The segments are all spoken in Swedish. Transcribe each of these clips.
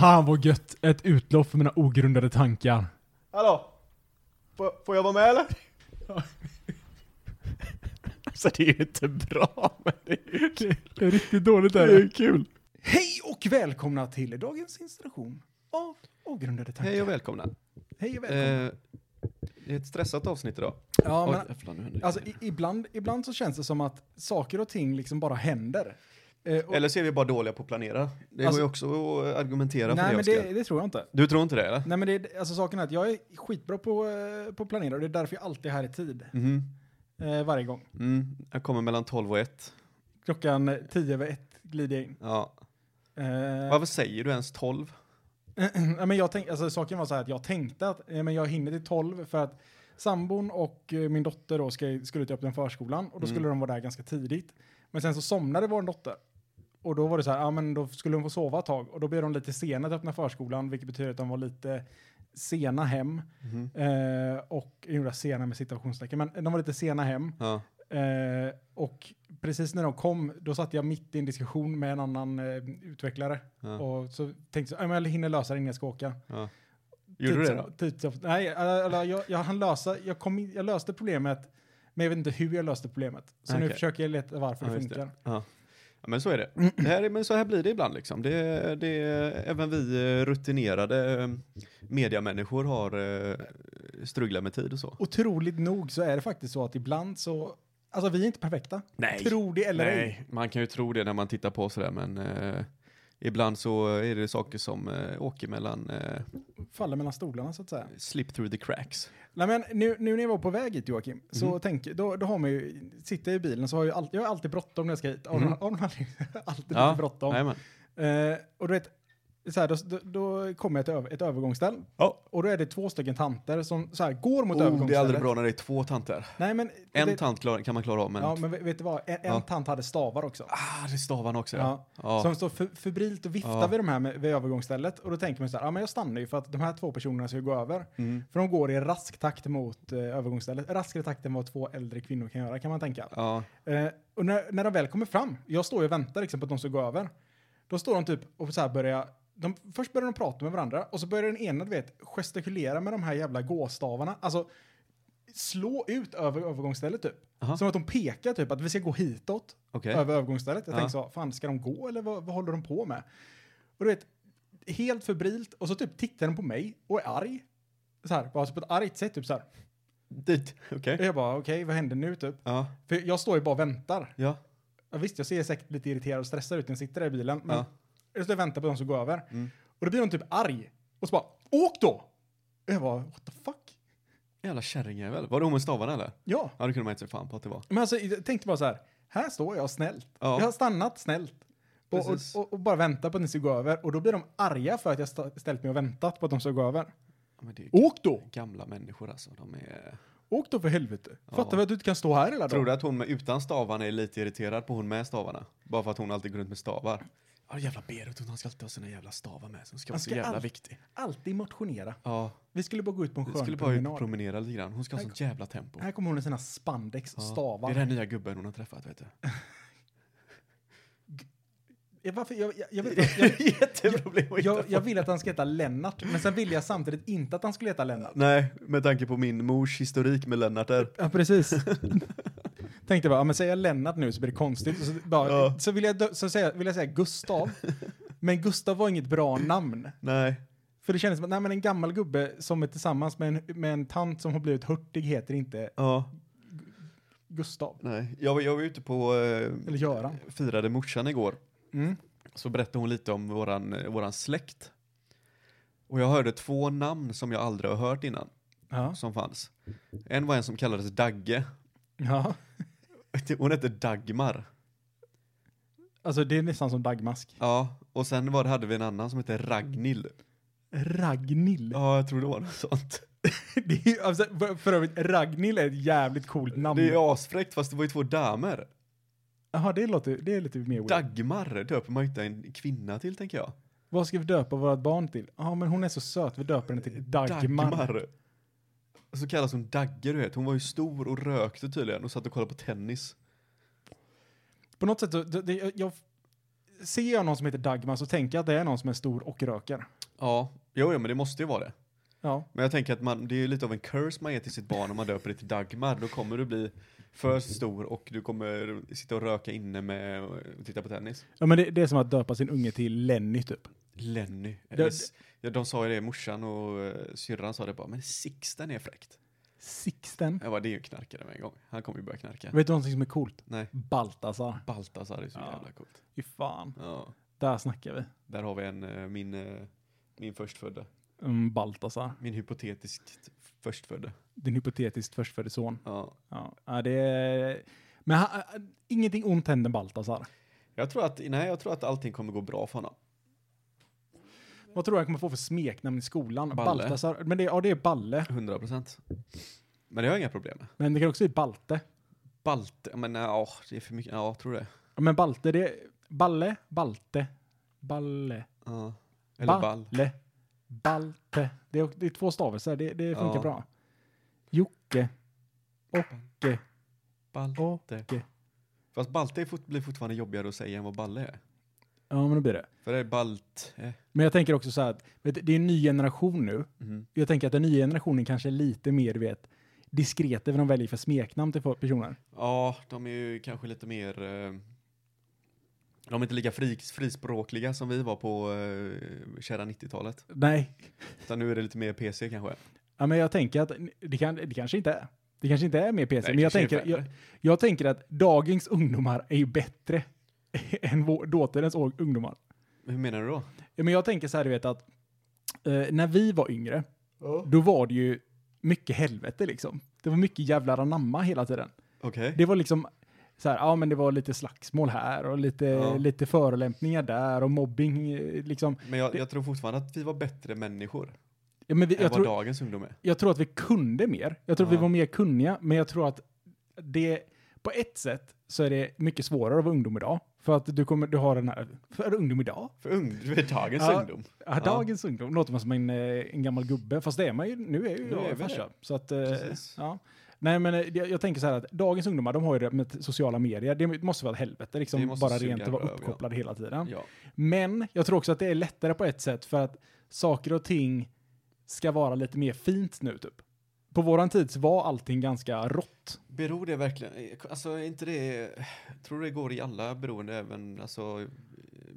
Fan vad gött! Ett utlopp för mina ogrundade tankar. Hallå? Får, får jag vara med eller? alltså det är ju inte bra, men det är ju kul. Det är riktigt dåligt Det är kul. Hej och välkomna till dagens installation av ogrundade tankar. Hej och välkomna. Hej och välkomna. Eh, det är ett stressat avsnitt idag. ja, Oj, men, alltså, i, ibland, ibland så känns det som att saker och ting liksom bara händer. Eh, och, Eller så är vi bara dåliga på att planera. Det Alltså- går ju också att argumentera nej, för det, men det, det tror jag inte. Du tror inte det eller? Nej, men det, alltså saken är att jag är skitbra på, eh, på att planera och det är därför jag alltid är här i tid. Mhm. Eh, varje gång. Mm. Jag kommer mellan 12 och 1. Klockan eh, tio över ett glider jag in. Ja. Eh, Varför säger du ens 12? Ja, men jag tänk, alltså, saken var så här att jag tänkte att ja, men jag hinner till 12 för att sambon och eh, min dotter då ska, skulle till öppna förskolan och då skulle Mm. de vara där ganska tidigt. Men sen så somnade vår dotter. Och då var det så här, ja men då skulle hon få sova ett tag och då blev de lite sena att öppna förskolan vilket betyder att de var lite sena hem. Mhm. Eh, och, jag gjorde sena med citationstecken, men de var lite sena hem. Ja. Eh, och precis när de kom, då satt jag mitt i en diskussion med en annan eh, utvecklare. Ja. Och så tänkte jag, ja, men jag hinner lösa det innan jag ska åka. Ja. Gjorde du det då? Tids, tids, nej, eller, jag, jag hann lösa, jag, kom in, jag löste problemet, men jag vet inte hur jag löste problemet. Så nu Okej. försöker jag leta varför Ja, det just det. Ja. men så är det. det här, är- men så här blir det ibland liksom. Det, det, även vi eh, rutinerade eh, mediamänniskor har eh, strugglat med tid och så. Otroligt nog så är det faktiskt så att ibland så, alltså vi är inte perfekta. Nej. Tror det eller ej. Nej, man kan ju tro det när man tittar på sådär, men eh, ibland så är det saker som eh, åker mellan eh, Faller mellan stolarna så att säga. slip through the cracks. Nej, men nu, nu när jag var på väg hit Joakim, så Mhm. tänk, då, då har man ju, sitter jag i bilen så har jag, all, jag har alltid bråttom när jag ska hit. Av Mhm. någon- av anledning. alltid Ja, lite bråttom. Eh, och du vet, så här, då, då, kommer jag till över, ett övergångsställ. Ja. Och då är det två stycken tanter som så här, går mot Oh, det är övergångsstället. aldrig bra när det är två tanter. Nej, men, En det, tant klar, kan man klara av, men... Ja, men vet du vad? En, en Ja. tant hade stavar också. Ah, det är stavarna också. Ja. Ja. Ja. Som står för, febrilt och viftar Ja. vid de här med, vid övergångsstället. Och då tänker man så här, ja men jag stannar ju för att de här två personerna ska gå över. Mm. För de går i rask takt mot eh, övergångsstället. Raskare takt än vad två äldre kvinnor kan göra kan man tänka. ja. Eh, och när, när de väl kommer fram, jag står ju och väntar liksom på att de ska gå över. Då står de typ och så här börjar, de, först börjar de prata med varandra och så börjar den ena, du vet, gestikulera med de här jävla gåstavarna. Alltså, slå ut över övergångsstället typ. Aha. Som att de pekar typ att vi ska gå hitåt Okej. över övergångsstället. Jag Ja. tänkte så, fan ska de gå eller vad, vad håller de på med? Och du vet, helt febrilt och så typ tittar den på mig och är arg. Så här, bara så på ett argt sätt typ så här. Dit. Okej. Och jag bara, okej, vad händer nu typ? Ja. För jag står ju bara och väntar. Ja. Ja, visst, jag ser säkert lite irriterad och stressad ut när jag sitter där i bilen, men Ja. Jag står och väntar på dem som går över. Mm. Och då blir de typ arg. Och så bara, åk då! Och jag bara, what the fuck? Jävla kärringjävel. Var det hon med stavarna eller? Ja, Ja, det kunde man inte se fan på att det var. men alltså jag tänkte bara så här, här står jag snällt. Ja. Jag har stannat snällt. Och, och, och, och bara väntar på att ni ska gå över. Och då blir de arga för att jag ställt mig och väntat på att de ska gå över. Ja, Åk då! gamla människor alltså. De är... Åk då för helvete. Ja. Fattar vi att du inte kan stå här hela Tror dagen? du att hon med utan stavarna är lite irriterad på hon med stavarna? Bara för att hon alltid går runt med stavar. Ja, jävla Berut, hon ska alltid ha sina jävla stavar med sig. Hon ska vara Han så jävla all- viktig. Alltid motionera. Ja, Vi skulle bara gå ut på en vi skön skulle bara ut och promenad. promenera lite grann. Hon ska ha sånt jävla tempo. Här kommer hon med sina spandex Ja. Det är den nya gubben hon har träffat, vet du. Varför? Jag, jag, jag, vet, jag, Jätteproblem att hitta jag, jag på. vill att han ska heta Lennart, men sen vill jag samtidigt inte att han skulle heta Lennart. Nej, med tanke på min mors historik med Lennart där. Ja, precis. Tänkte bara, ja, men säger jag Lennart nu så blir det konstigt. Så, bara, Ja. så, vill, jag, dö- så säga, vill jag säga Gustav, men Gustav var inget bra namn. Nej. För det kändes som att nej, men en gammal gubbe som är tillsammans med en, med en tant som har blivit hurtig heter inte Ja, Gustav. nej. Jag, var- jag var ute på, eh, Eller Göran. firade morsan igår. Mm. Så berättade hon lite om våran, eh, våran släkt. Och jag hörde två namn som jag aldrig har hört innan, Ja. som fanns. En var en som kallades Dagge. Ja. Hon hette Dagmar. Alltså det är nästan som Dagmask. Ja, och sen var det, hade vi en annan som hette Ragnhild. Ragnhild. Ja, jag tror det var något sånt. Det är, alltså, för, övrigt, Ragnhild är ett jävligt coolt namn. Det är asfräckt, fast det var ju två damer. Jaha, det låter, det är lite mer weird. Dagmar döper man ju inte en kvinna till, tänker jag. Vad ska vi döpa vårt barn till? Ja, men hon är så söt, vi döper henne till Dagmar. Så kallas hon Dagge, du vet. Hon var ju stor och rökte tydligen och satt och kollade på tennis. På något sätt, det, det, jag, ser jag någon som heter Dagmar så tänker jag att det är någon som är stor och röker. Ja, jo, jo, men det måste ju vara det. Ja. Men jag tänker att man, det är lite av en curse man ger till sitt barn om man döper det till Dagmar. Då kommer du bli för stor och du kommer sitta och röka inne med och titta på tennis. ja, men det, det är som att döpa sin unge till Lenny typ. Lenny. Det- ja, de sa ju det, morsan och uh, syrran sa det bara, men Sixten är fräckt. Sixten. Jag bara, det är ju knarkare med en gång. Han kommer ju börja knarka. Vet du någonting som är coolt? Nej, Baltasar. Baltasar är så Ja. jävla coolt. Fy fan. Ja, Där snackar vi. där har vi en, eh, min, eh, min förstfödde. Mm, Baltasar. Min hypotetiskt förstfödde. Din hypotetiskt förstfödde son. Ja. Ja, ja det är... Men han, ingenting ont händer Baltasar. Jag tror att, nej, jag tror att allting kommer gå bra för honom. Vad tror du han kommer få för smeknamn i skolan? Balle. Baltasar. Men det, ja, det är Balle. 100 procent. Men det har jag inga problem med. Men det kan också bli Balte. Balte, men ja, det är för mycket, ja, tror det. Ja, Men Balte, det är... Balle, Balte, Balle, Ja. Eller ball. Balle, Balte. Det är, det är två stavelser, det, det funkar Ja. bra. Jocke, Ocke, Balte. Ocke. Fast balte fort, blir fortfarande jobbigare att säga än vad balle är. Ja, men då blir det. För det är balt. Eh. Men jag tänker också så här att vet, du, det är en ny generation nu. Mhm. Jag tänker att den nya generationen kanske är lite mer, du vet, diskreta vad de väljer för smeknamn till personer. Ja, de är ju kanske lite mer... Eh, de är inte lika fri, frispråkliga som vi var på eh, kära 90-talet. Nej, Utan nu är det lite mer PC kanske. ja, men jag tänker att det, kan, det kanske inte är. Det kanske inte är mer PC, Nej, men jag tänker, jag, jag tänker att dagens ungdomar är ju bättre än vår, dåtidens ungdomar. Hur menar du då? Ja, men jag tänker så här, du vet att eh, när vi var yngre, då var det ju mycket helvete liksom. Det var mycket jävla anamma hela tiden. Okej. Det var liksom så här, ja men det var lite slagsmål här och lite, Ja. lite förolämpningar där och mobbing eh, liksom. Men jag, det- jag tror fortfarande att vi var bättre människor Ja, men vi, än jag, vad tror, dagens ungdom är. jag tror att vi kunde mer. Jag tror att vi Ja. var mer kunniga, men jag tror att det, på ett sätt så är det mycket svårare att vara ungdom idag. För att du kommer, du har den här, för ungdom idag? För ung, för dagens Ja. ungdom. Ja, dagens ungdom låter man som en, eh, en gammal gubbe, fast det är man ju, nu är ju Nu jag är farsa. det. Så att, eh, Precis. ja. Nej men eh, jag, jag tänker så här att dagens ungdomar, de har ju det med sociala medier, det måste vara ett helvete liksom, bara rent att vara röv, ja. uppkopplad hela tiden. Ja. Men jag tror också att det är lättare på ett sätt för att saker och ting ska vara lite mer fint nu typ. På våran tid var allting ganska rått. Beror det verkligen, alltså är inte det, tror det går i alla beroende även, alltså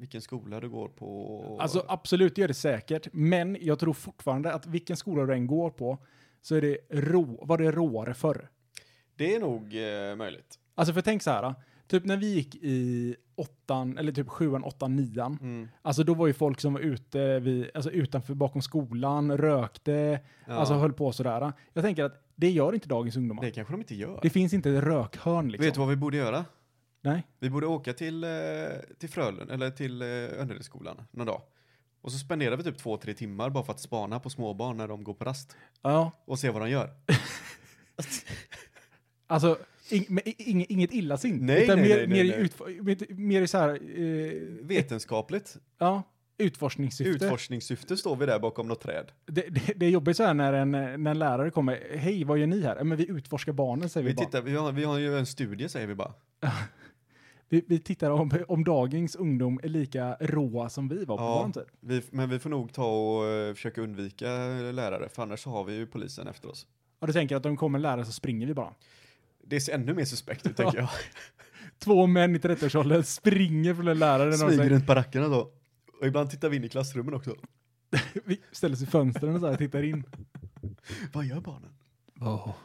vilken skola du går på? Alltså absolut, det gör det säkert. Men jag tror fortfarande att vilken skola du än går på så är det rå, var det råare förr. det är nog eh, möjligt. Alltså för tänk så här, typ när vi gick i åttan, eller typ sjuan, åttan, nian. Mm. Alltså då var ju folk som var ute vid, alltså utanför bakom skolan, rökte, Ja. alltså höll på sådär. Jag tänker att det gör inte dagens ungdomar. det Det, kanske de inte gör. finns inte ett rökhörn liksom. Vet du vad vi borde göra? Nej. Vi borde åka till, eh, till Frölund, eller till eh, Önneredsskolan någon dag. Och så spenderar vi typ två, tre timmar bara för att spana på småbarn när de går på rast. Ja. Och se vad de gör. Alltså, ing, men i- ing, inget illasinnigt. Nej, utan nej, mer, nej, mer, nej, i nej. utf- mer- mer så här, eh, Vetenskapligt, ja, utforskningssyfte. utforskningssyfte står vi där bakom något träd. det, det, det är jobbigt så här när en, när en lärare kommer, hej vad gör ni här? "Ja, Men vi utforskar barnen säger vi, Vi bara. tittar, vi har, vi har ju en studie säger vi bara. Vi, vi tittar om, om dagens ungdom är lika råa som vi var på Ja. vår tid. Vi, men vi får nog ta och eh, försöka undvika lärare, för annars har vi ju polisen efter oss. Och du tänker att de kommer lära så springer vi bara. Det ser ännu mer suspekt ut tänker jag. Två män i 30-årsåldern springer från en lärare. Smyger runt barackerna då. Och ibland tittar vi in i klassrummen också. vi ställer sig i fönstren och så här, tittar in. Vad gör barnen? Ja.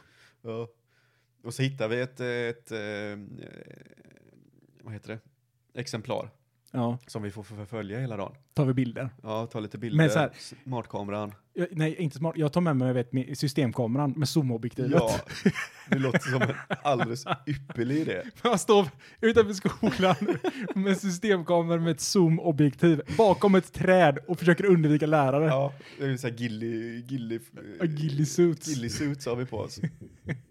Och så hittar vi ett, ett, eh, vad heter det? Exemplar Ja, som vi får förfölja hela dagen. tar vi bilder. Ja, ta lite bilder, Men så här- smartkameran. Jag, nej, inte smart. Jag tar med mig vet, systemkameran med zoomobjektivet. Ja, det låter som en alldeles ypperlig idé. Man står utanför skolan med systemkamera med ett zoomobjektiv bakom ett träd och försöker undvika lärare. Ja, det är så här gilly, gilly, A ghillie suits. gilly suits har vi på oss.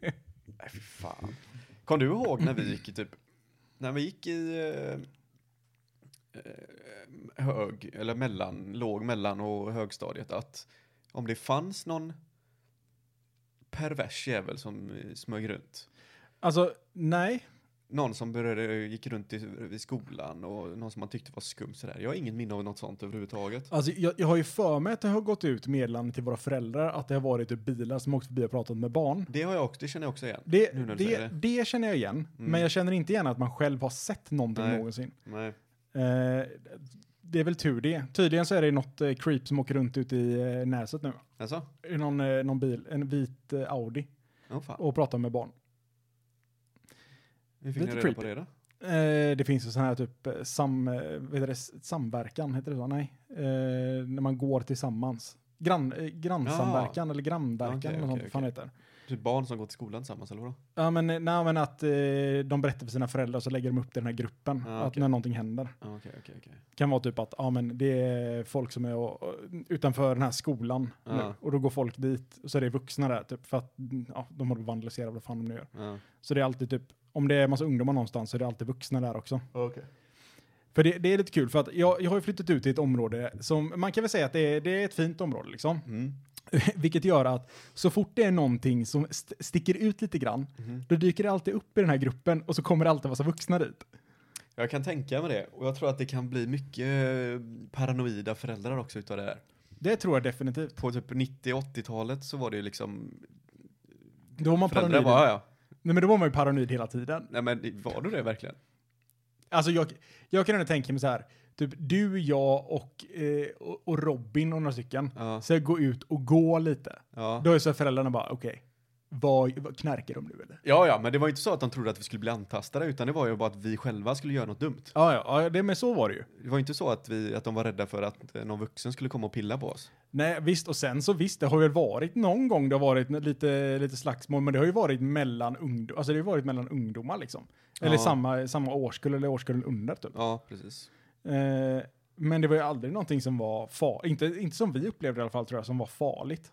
Nej, fy fan. Kom du ihåg när vi gick i typ, när vi gick i eh, eh, hög, eller mellan, låg mellan och högstadiet att om det fanns någon pervers jävel som eh, smög runt. Alltså, nej. någon som började, gick runt i, i skolan och någon som man tyckte var skum sådär. Jag har inget minne av något sånt överhuvudtaget. Alltså, jag, jag har ju för mig att det har gått ut meddelanden till våra föräldrar att det har varit typ bilar som åkt förbi och pratat med barn. Det har jag också, det känner jag också igen. Det, det, det. det känner jag igen, Mm. men jag känner inte igen att man själv har sett någonting Nej. någonsin. Nej. Eh, det är väl tur det. Tydligen så är det något eh, creep som åker runt ute i eh, Näset nu. Alltså? I någon, eh, någon bil, en vit eh, Audi, Oh, fan. och pratar med barn. Hur fick lite ni reda på det då? Eh, det finns ju sån här typ eh, sam, eh, heter det, samverkan, heter det så? Nej. När man går tillsammans. Grann, grannsamverkan eller grannverkan eller något okej, sånt fan okej. heter. Typ barn som går till skolan tillsammans eller vadå? Ja men, nej, men att eh, de berättar för sina föräldrar så lägger de upp det i den här gruppen. Ja, Att okej. när någonting händer. Ja, Okej, okej, okej. Kan vara typ att ja, men det är folk som är och, och, utanför den här skolan Ja. nu. Och då går folk dit och så är det vuxna där typ för att ja, de håller på att vandalisera vad fan de nu gör. Ja. Så det är alltid typ, om det är massa ungdomar någonstans så är det alltid vuxna där också. Okej. För det, det är lite kul för att jag, jag har ju flyttat ut till ett område som, man kan väl säga att det är, det är ett fint område liksom. Mm. Vilket gör att så fort det är någonting som st sticker ut lite grann, Mhm. då dyker det alltid upp i den här gruppen och så kommer det alltid massa vuxna dit. Jag kan tänka mig det. Och jag tror att det kan bli mycket eh, paranoida föräldrar också utav det här. Det tror jag definitivt. På typ 90-80-talet så var det ju liksom... Då var man paranoid. bara, "Ja, ja. Nej men då var man ju paranoid hela tiden. Nej men var du det verkligen? Alltså jag, jag kan ändå tänka mig så här, typ du, jag och, eh, och, och Robin och några stycken, Ja. så gå ut och gå lite. Ja. Då är så föräldrarna bara, okej, vad, vad knarkar de nu eller? ja, ja, men det var inte så att de trodde att vi skulle bli antastade, utan det var ju bara att vi själva skulle göra något dumt. Ja, ja, ja det, men så var det ju. Det var inte så att, vi, att de var rädda för att eh, någon vuxen skulle komma och pilla på oss. Nej, visst, och sen så visst, det har ju varit någon gång det har varit lite, lite slagsmål, men det har ju varit mellan ungdomar, alltså det har varit mellan ungdomar liksom. Eller Ja. samma, samma årskull eller årskullen under typ. Ja, precis. Eh, men det var ju aldrig någonting som var farligt, inte, inte som vi upplevde i alla fall tror jag, som var farligt.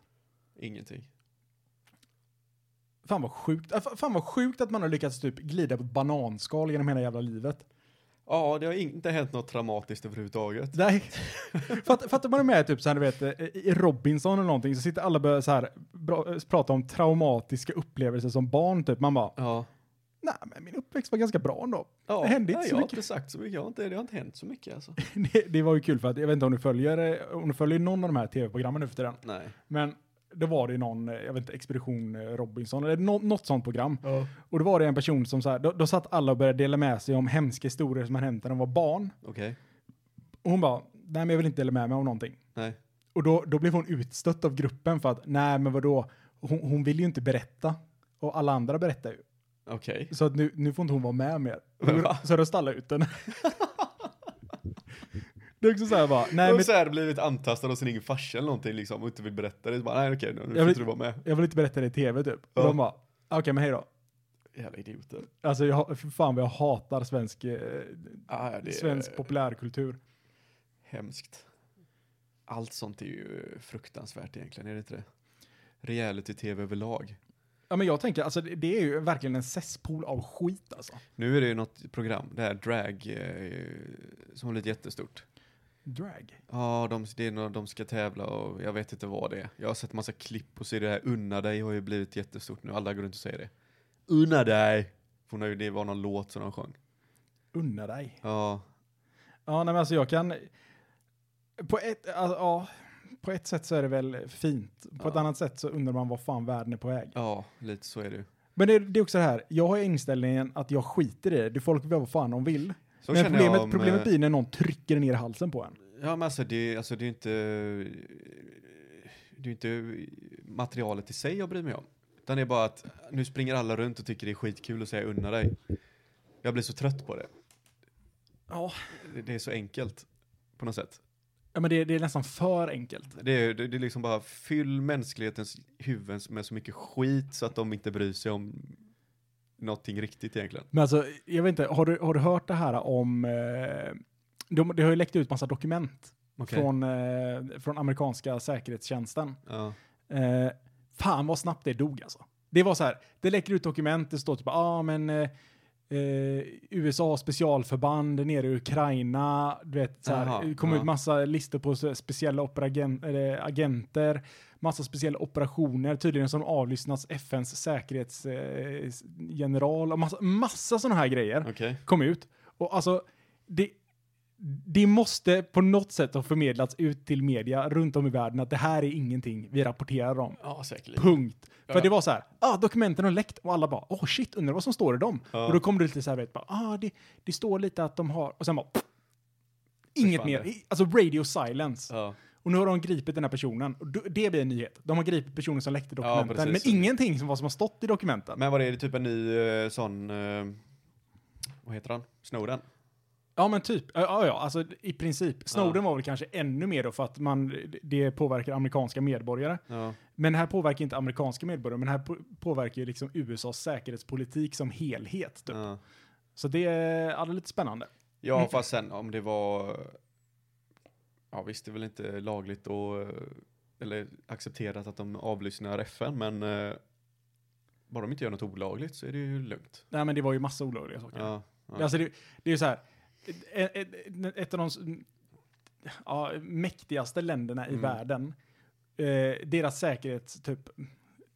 Ingenting. Fan vad sjukt, äh, fa- fan vad sjukt att man har lyckats typ glida på ett bananskal genom hela jävla livet. Ja, det har inte hänt något traumatiskt överhuvudtaget. Nej. Fatt, fattar man är med typ så här, du vet, eh, i Robinson eller någonting så sitter alla och så här bra, eh, prata om traumatiska upplevelser som barn typ. Man bara, Ja. Nej men min uppväxt var ganska bra ändå. ja. Det hände inte Nej, så jag har mycket. inte sagt så mycket. Jag har inte, det har inte hänt så mycket alltså. det, det var ju kul för att, jag vet inte om du följer, om du följer någon av de här tv-programmen nu för tiden. Nej. Men då var det någon, jag vet inte, Expedition eh, Robinson, eller nå, något sånt program. Och då var det en person som så här, då, då satt alla och började dela med sig om hemska historier som hade hänt när de var barn. Okej. Och hon bara, nej men jag vill inte dela med mig av någonting. Nej. Och då, då blev hon utstött av gruppen för att, nej men vadå, hon, hon vill ju inte berätta. Och alla andra berättar ju. Okej. Så att nu, nu får inte hon vara med mer. Va? Så röstade alla ut den. det är också så här bara, nej men så här blivit antastad av sin egen farsa eller någonting liksom och inte vill berätta det. Så bara, nej okej, nu får vill- inte du vara med. jag vill inte berätta det i tv typ. Och Ja. de bara, okej men hej då. Jävla idioter. Alltså jag, för fan vad jag hatar svensk, eh, Ah, ja, det är svensk populärkultur. hemskt. Allt sånt är ju fruktansvärt egentligen, är det inte det? Reality-tv överlag. Ja men jag tänker, alltså det, är ju verkligen en cesspool av skit alltså. Nu är det ju något program, det här drag, eh, som har blivit jättestort. Drag. Ja, de, det är nå- de ska tävla och jag vet inte vad det är. Jag har sett massa klipp och så är det här Unna dig har ju blivit jättestort nu. Alla går runt och säger det. Unna dig! För ju, det var någon låt som de sjöng. Unna dig. Ja, Ja, nej, men alltså jag kan... På ett, alltså, ja, på ett sätt så är det väl fint. På ett Ja. annat sätt så undrar man vad fan världen är på väg. ja, lite så är det. Men det, det är också det här, jag har inställningen att jag skiter i det. Det folk gör vad fan de vill. Så men problemet, om, problemet eh, blir när någon trycker ner halsen på en. Ja, men alltså det, alltså det är inte... Det är inte materialet i sig jag bryr mig om. Utan det är bara att nu springer alla runt och tycker det är skitkul att säga unna dig. Jag blir så trött på det. Ja. Det, det är så enkelt. På något sätt. Ja, men det, det är nästan för enkelt. Det är, det, det är liksom bara fyll mänsklighetens huvuden med så mycket skit så att de inte bryr sig om någonting riktigt egentligen. Men alltså, jag vet inte, har du, har du hört det här om... Eh, de, det har ju läckt ut massa dokument Okej. från, eh, från amerikanska säkerhetstjänsten. Ja. Eh, fan vad snabbt det dog alltså. Det var så här, det läcker ut dokument, det står typ, ja ah, men eh, USA specialförband nere i Ukraina, du vet så här, det kom ja. ut massa listor på speciella agenter, massa speciella operationer, tydligen som avlyssnats FNs säkerhetsgeneral eh, och massa, massa sådana här grejer Okej. kom ut. Och alltså, det, det måste på något sätt ha förmedlats ut till media runt om i världen att det här är ingenting vi rapporterar om. Ja, säkerligen. Punkt. För Ja. det var så här, ah, dokumenten har läckt och alla bara, oh shit, undrar vad som står i dem. Ja. Och då kom det lite så här, vet, bara, ah, det, det står lite att de har, och sen bara, pff, inget mer. Alltså radio silence. Ja. Och nu har de gripit den här personen. Och det blir en nyhet. De har gripit personen som läckte dokumenten. men ingenting som vad som har stått i dokumenten. Men vad är det, typ en ny eh, sån, eh, vad heter han? Snowden? Ja, men typ. Ja, Ja, ja, alltså i princip. Snowden var väl kanske ännu mer då för att man, det påverkar amerikanska medborgare. Ja. Men det här påverkar inte amerikanska medborgare, men det här på- påverkar ju liksom USAs säkerhetspolitik som helhet. Typ. Ja. Så det är ja, det är lite spännande. Ja, Mm. fast sen om det var... Ja, visst, det är väl inte lagligt och eller accepterat att de avlyssnar FN, men eh, bara de inte gör något olagligt så är det ju lugnt. Nej, men det var ju massa olagliga saker. Ja, ja. Alltså det, det är ju så här, ett, av de ja, mäktigaste länderna i Mm. världen, eh, deras säkerhets, typ,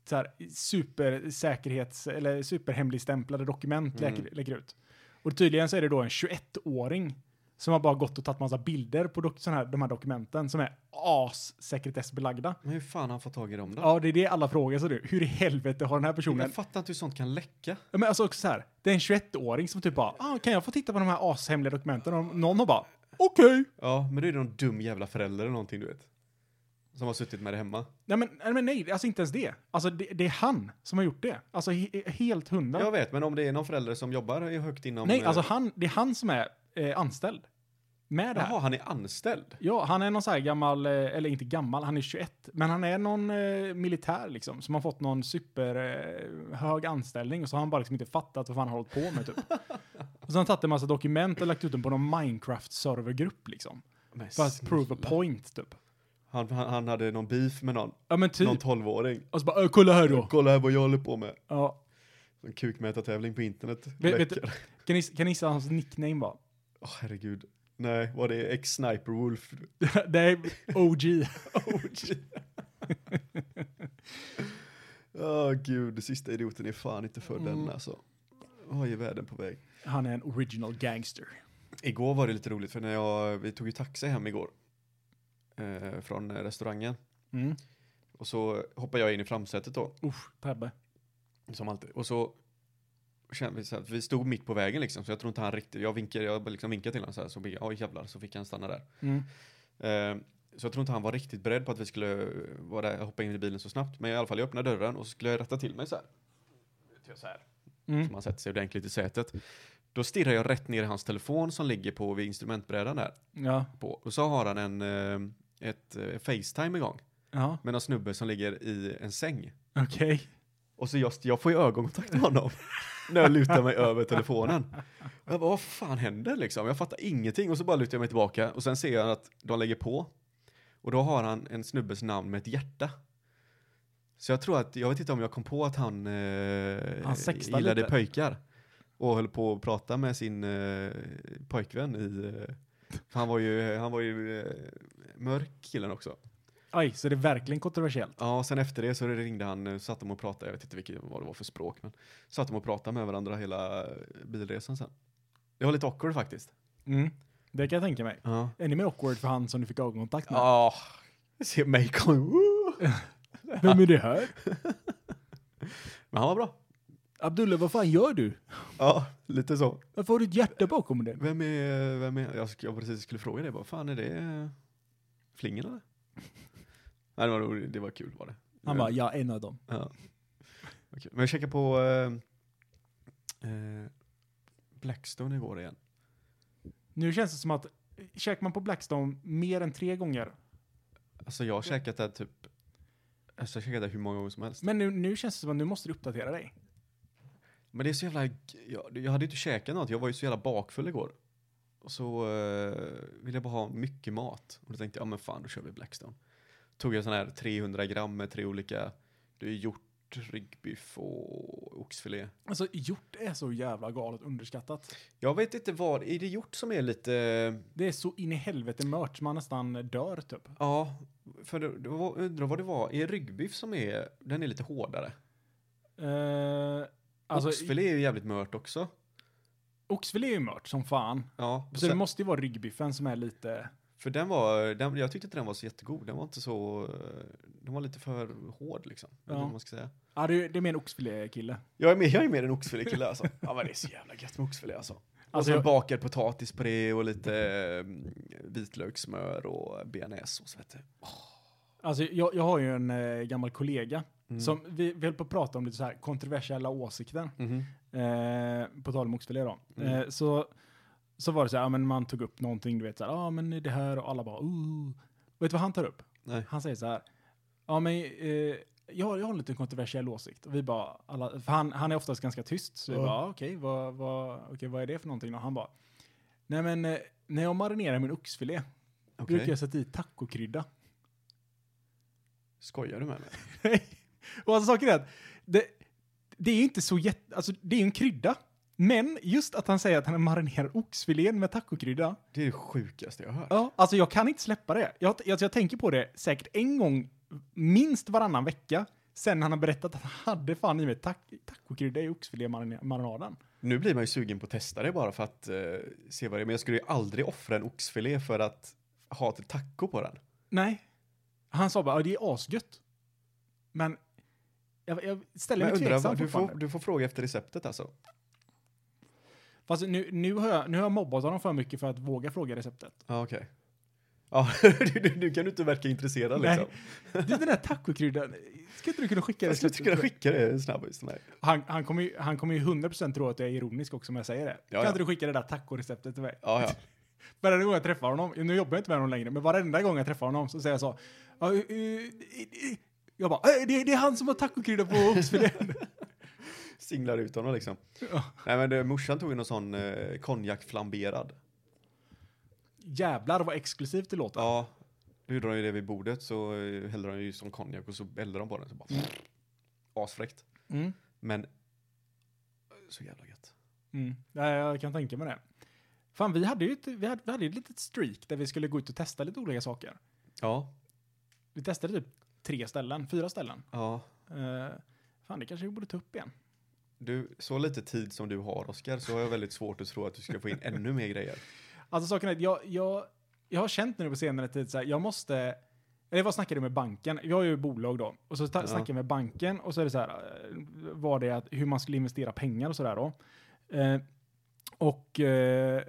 så här, supersäkerhets, eller superhemligstämplade dokument Mm. lägger, lägger ut. Och tydligen så är det då en 21-åring som har bara gått och tagit massa bilder på dok- här, de här dokumenten som är as-sekretessbelagda. Men hur fan har han fått tag i dem då? Ja, det är det alla frågar sig nu. Hur i helvete har den här personen Jag fattar inte hur sånt kan läcka. Ja, Men alltså också så här, det är en 21-åring som typ bara, ah, kan jag få titta på de här ashemliga dokumenten? Och någon har bara, okej. Ja, men då är det någon dum jävla förälder eller någonting du vet. Som har suttit med det hemma. Nej men, nej men nej, alltså inte ens det. Alltså det, det är han som har gjort det. Alltså he, helt hundra. Jag vet, men om det är någon förälder som jobbar högt inom... nej, eh, alltså han, det är han som är eh, anställd. Med det här. Jaha, han är anställd? Ja, han är någon så här gammal, eh, eller inte gammal, han är 21. Men han är någon eh, militär liksom, som har fått någon superhög eh, anställning och så har han bara liksom inte fattat vad fan han har hållit på med typ. och så har han tagit en massa dokument och lagt ut dem på någon Minecraft-servergrupp liksom. Men För att prove a point typ. Han, han, han hade någon beef med någon, Ja men typ. någon tolvåring. Och så bara, "Ö, kolla här då. Kolla här vad jag håller på med. Ja. En kukmätartävling på internet. Vet- vet-. Kan ni, kan ni gissa hans nickname var? Åh herregud. Nej, var det X-Sniper Wolf? är OG. OG. Åh gud, det sista idioten är fan inte för Mm. den alltså. Vad är världen på väg? Han är en original gangster. Igår var det lite roligt för när jag, vi tog ju taxi hem igår. Eh, från restaurangen. Mm. Och så hoppade jag in i framsätet då. Usch, Pebbe. Som alltid. Och så kände vi att vi stod mitt på vägen liksom. Så jag tror inte han riktigt, jag vinkade, jag liksom vinkade till honom så här. Så oj jävlar, så fick han stanna där. Mm. Eh, så jag tror inte han var riktigt beredd på att vi skulle vara där, hoppa in i bilen så snabbt. Men i alla fall, jag öppnade dörren och så skulle jag rätta till mig så här. Så här. Mm. Så man sätter sig ordentligt i sätet. Då stirrar jag rätt ner i hans telefon som ligger på vid instrumentbrädan där. Ja. På. Och så har han en, eh, ett eh, Facetime igång. Ja. Med en snubbe som ligger i en säng. Okej. Och så just, jag får ju ögonkontakt med honom. när jag lutar mig över telefonen. Och jag bara, vad fan händer liksom? Jag fattar ingenting. Och så bara lutar jag mig tillbaka. Och sen ser jag att de lägger på. Och då har han en snubbes namn med ett hjärta. Så jag tror att, jag vet inte om jag kom på att han, eh, Han gillade lite. pojkar. Och höll på att prata med sin eh, pojkvän i, eh, han var ju, han var ju eh, mörk killen också. Aj, så det är verkligen kontroversiellt. Ja, sen efter det så ringde han, eh, satt de och pratade, jag vet inte vilket, vad det var för språk, men satt de och pratade med varandra hela eh, bilresan sen. Det var lite awkward faktiskt. Mm. Det kan jag tänka mig. Ja. Ännu mer awkward för han som du fick ögonkontakt med. Ja, se mig kom. Vem är det här? Men han var bra. Abdullah, vad fan gör du? Ja, lite så. Varför har du ett hjärta bakom den? Vem är, vem är, jag, jag precis skulle fråga det, vad fan är det? Flingen eller? Nej, det var, roligt, det var kul var det. Han bara, ja, en av dem. Ja. Kul. Men jag checkade på eh, eh, Blackstone igår igen. Nu känns det som att, käkar man på Blackstone mer än tre gånger? Alltså jag har käkat det typ, alltså jag har käkat det hur många gånger som helst. Men nu, nu känns det som att nu måste du uppdatera dig. Men det är så jävla, jag, jag hade inte käkat något, jag var ju så jävla bakfull igår. Och så eh, ville jag bara ha mycket mat. Och då tänkte jag, ja men fan då kör vi Blackstone. Tog jag sån här 300 gram med tre olika, det är hjort, ryggbiff och oxfilé. Alltså hjort är så jävla galet underskattat. Jag vet inte vad, är det hjort som är lite, Det är så in i helvete mört man nästan dör typ. ja, för det, det var, undrar vad det var, är ryggbiff som är, den är lite hårdare? Uh, alltså, Oxfilé är ju jävligt mört också. oxfilé är ju mört som fan. Ja, Så sen- det måste ju vara ryggbiffen som är lite... för den var, den, jag tyckte inte den var så jättegod, den var inte så, eh, den var lite för hård liksom. Ja. vad man ska säga. Ja, det, är- det är mer en oxfilé-kille. Jag är mer, jag är mer en oxfilé-kille alltså. Ja men det är så jävla gött med oxfilé alltså. Och Alltså, så jag- bakad potatis på det och lite mm, vitlökssmör och bearnaisesås vet du. Alltså, jag, jag har ju en eh, gammal kollega Mm. som vi, vi höll på att prata om lite så här kontroversiella åsikter. Mhm. Eh, på tal om oxfilé då. Mm. Eh, så, så var det så här, ja, men man tog upp någonting, du vet så här, ja men det här och alla bara, oh. Vet du vad han tar upp? Nej. Han säger så här, ja men eh, jag, har- jag har en liten kontroversiell åsikt. Och vi bara, alla, för han, han är oftast ganska tyst, så vi Ja. bara, okej, vad, vad, okej, vad är det för någonting? Och han bara, nej men eh, när jag marinerar min oxfilé Okej. brukar jag sätta i tacokrydda. Skojar du med mig? Nej. Och alltså saken är att det, det är inte så jätte, alltså det är ju en krydda. Men just att han säger att han marinerar oxfilén med tacokrydda. Det är det sjukaste jag har hört. Ja, alltså jag kan inte släppa det. Jag, jag, jag tänker på det säkert en gång, minst varannan vecka, sen han har berättat att han hade fan i med tac, tacokrydda i oxfilémarinaden. Nu blir man ju sugen på att testa det bara för att eh, se vad det är. Men jag skulle ju aldrig offra en oxfilé för att ha till taco på den. Nej. Han sa bara, ja, det är asgött. Men jag, jag ställer Men mig undrar, tveksam du får, du får fråga efter receptet alltså. Fast nu, nu, har jag, nu har jag mobbat honom för mycket för att våga fråga receptet. Ja, okej. Ja, nu, kan du inte verka intresserad Nej. liksom. Du, den där tacokryddan, skulle inte du kunna skicka Jag det? skulle inte kunna skicka det till mig. Han, han kommer ju, han kommer ju 100% tro att jag är ironisk också om jag säger det. Ja, kan ja. inte du skicka det där tacoreceptet till mig? Ja, ja. Varenda gång jag träffar honom, nu jobbar jag inte med honom längre, men varenda gång jag träffar honom så säger jag så. "Ja, eh, eh, eh." Jag bara, "Eh, det, det är han som har tacokrydda på oxfilén. Singlar ut honom liksom. Ja. Nej men det, morsan tog ju någon sån eh, konjak flamberad. Jävlar vad exklusivt det låter. Ja, då gjorde de ju det vid bordet så eh, hällde de ju som konjak och så eldade de på den så bara asfräckt. Mm. Men så jävla gött. Mm. Ja, jag kan tänka mig det. Fan, vi hade ju ett, vi hade, vi hade ett litet streak där vi skulle gå ut och testa lite olika saker. Ja, Vi testade typ tre ställen, fyra ställen. ja. Uh, fan, det kanske vi borde ta upp igen. Du, så lite tid som du har Oskar så har jag väldigt svårt att tro att du ska få in ännu mer grejer. Alltså saken är att jag, jag, jag har känt nu på senare tid så här, jag måste, eller vad snackade jag med banken? Jag har ju bolag då, och så ta, Ja. snackade jag med banken och så är det så här, eh, var det att hur man skulle investera pengar och sådär då. Eh, och eh,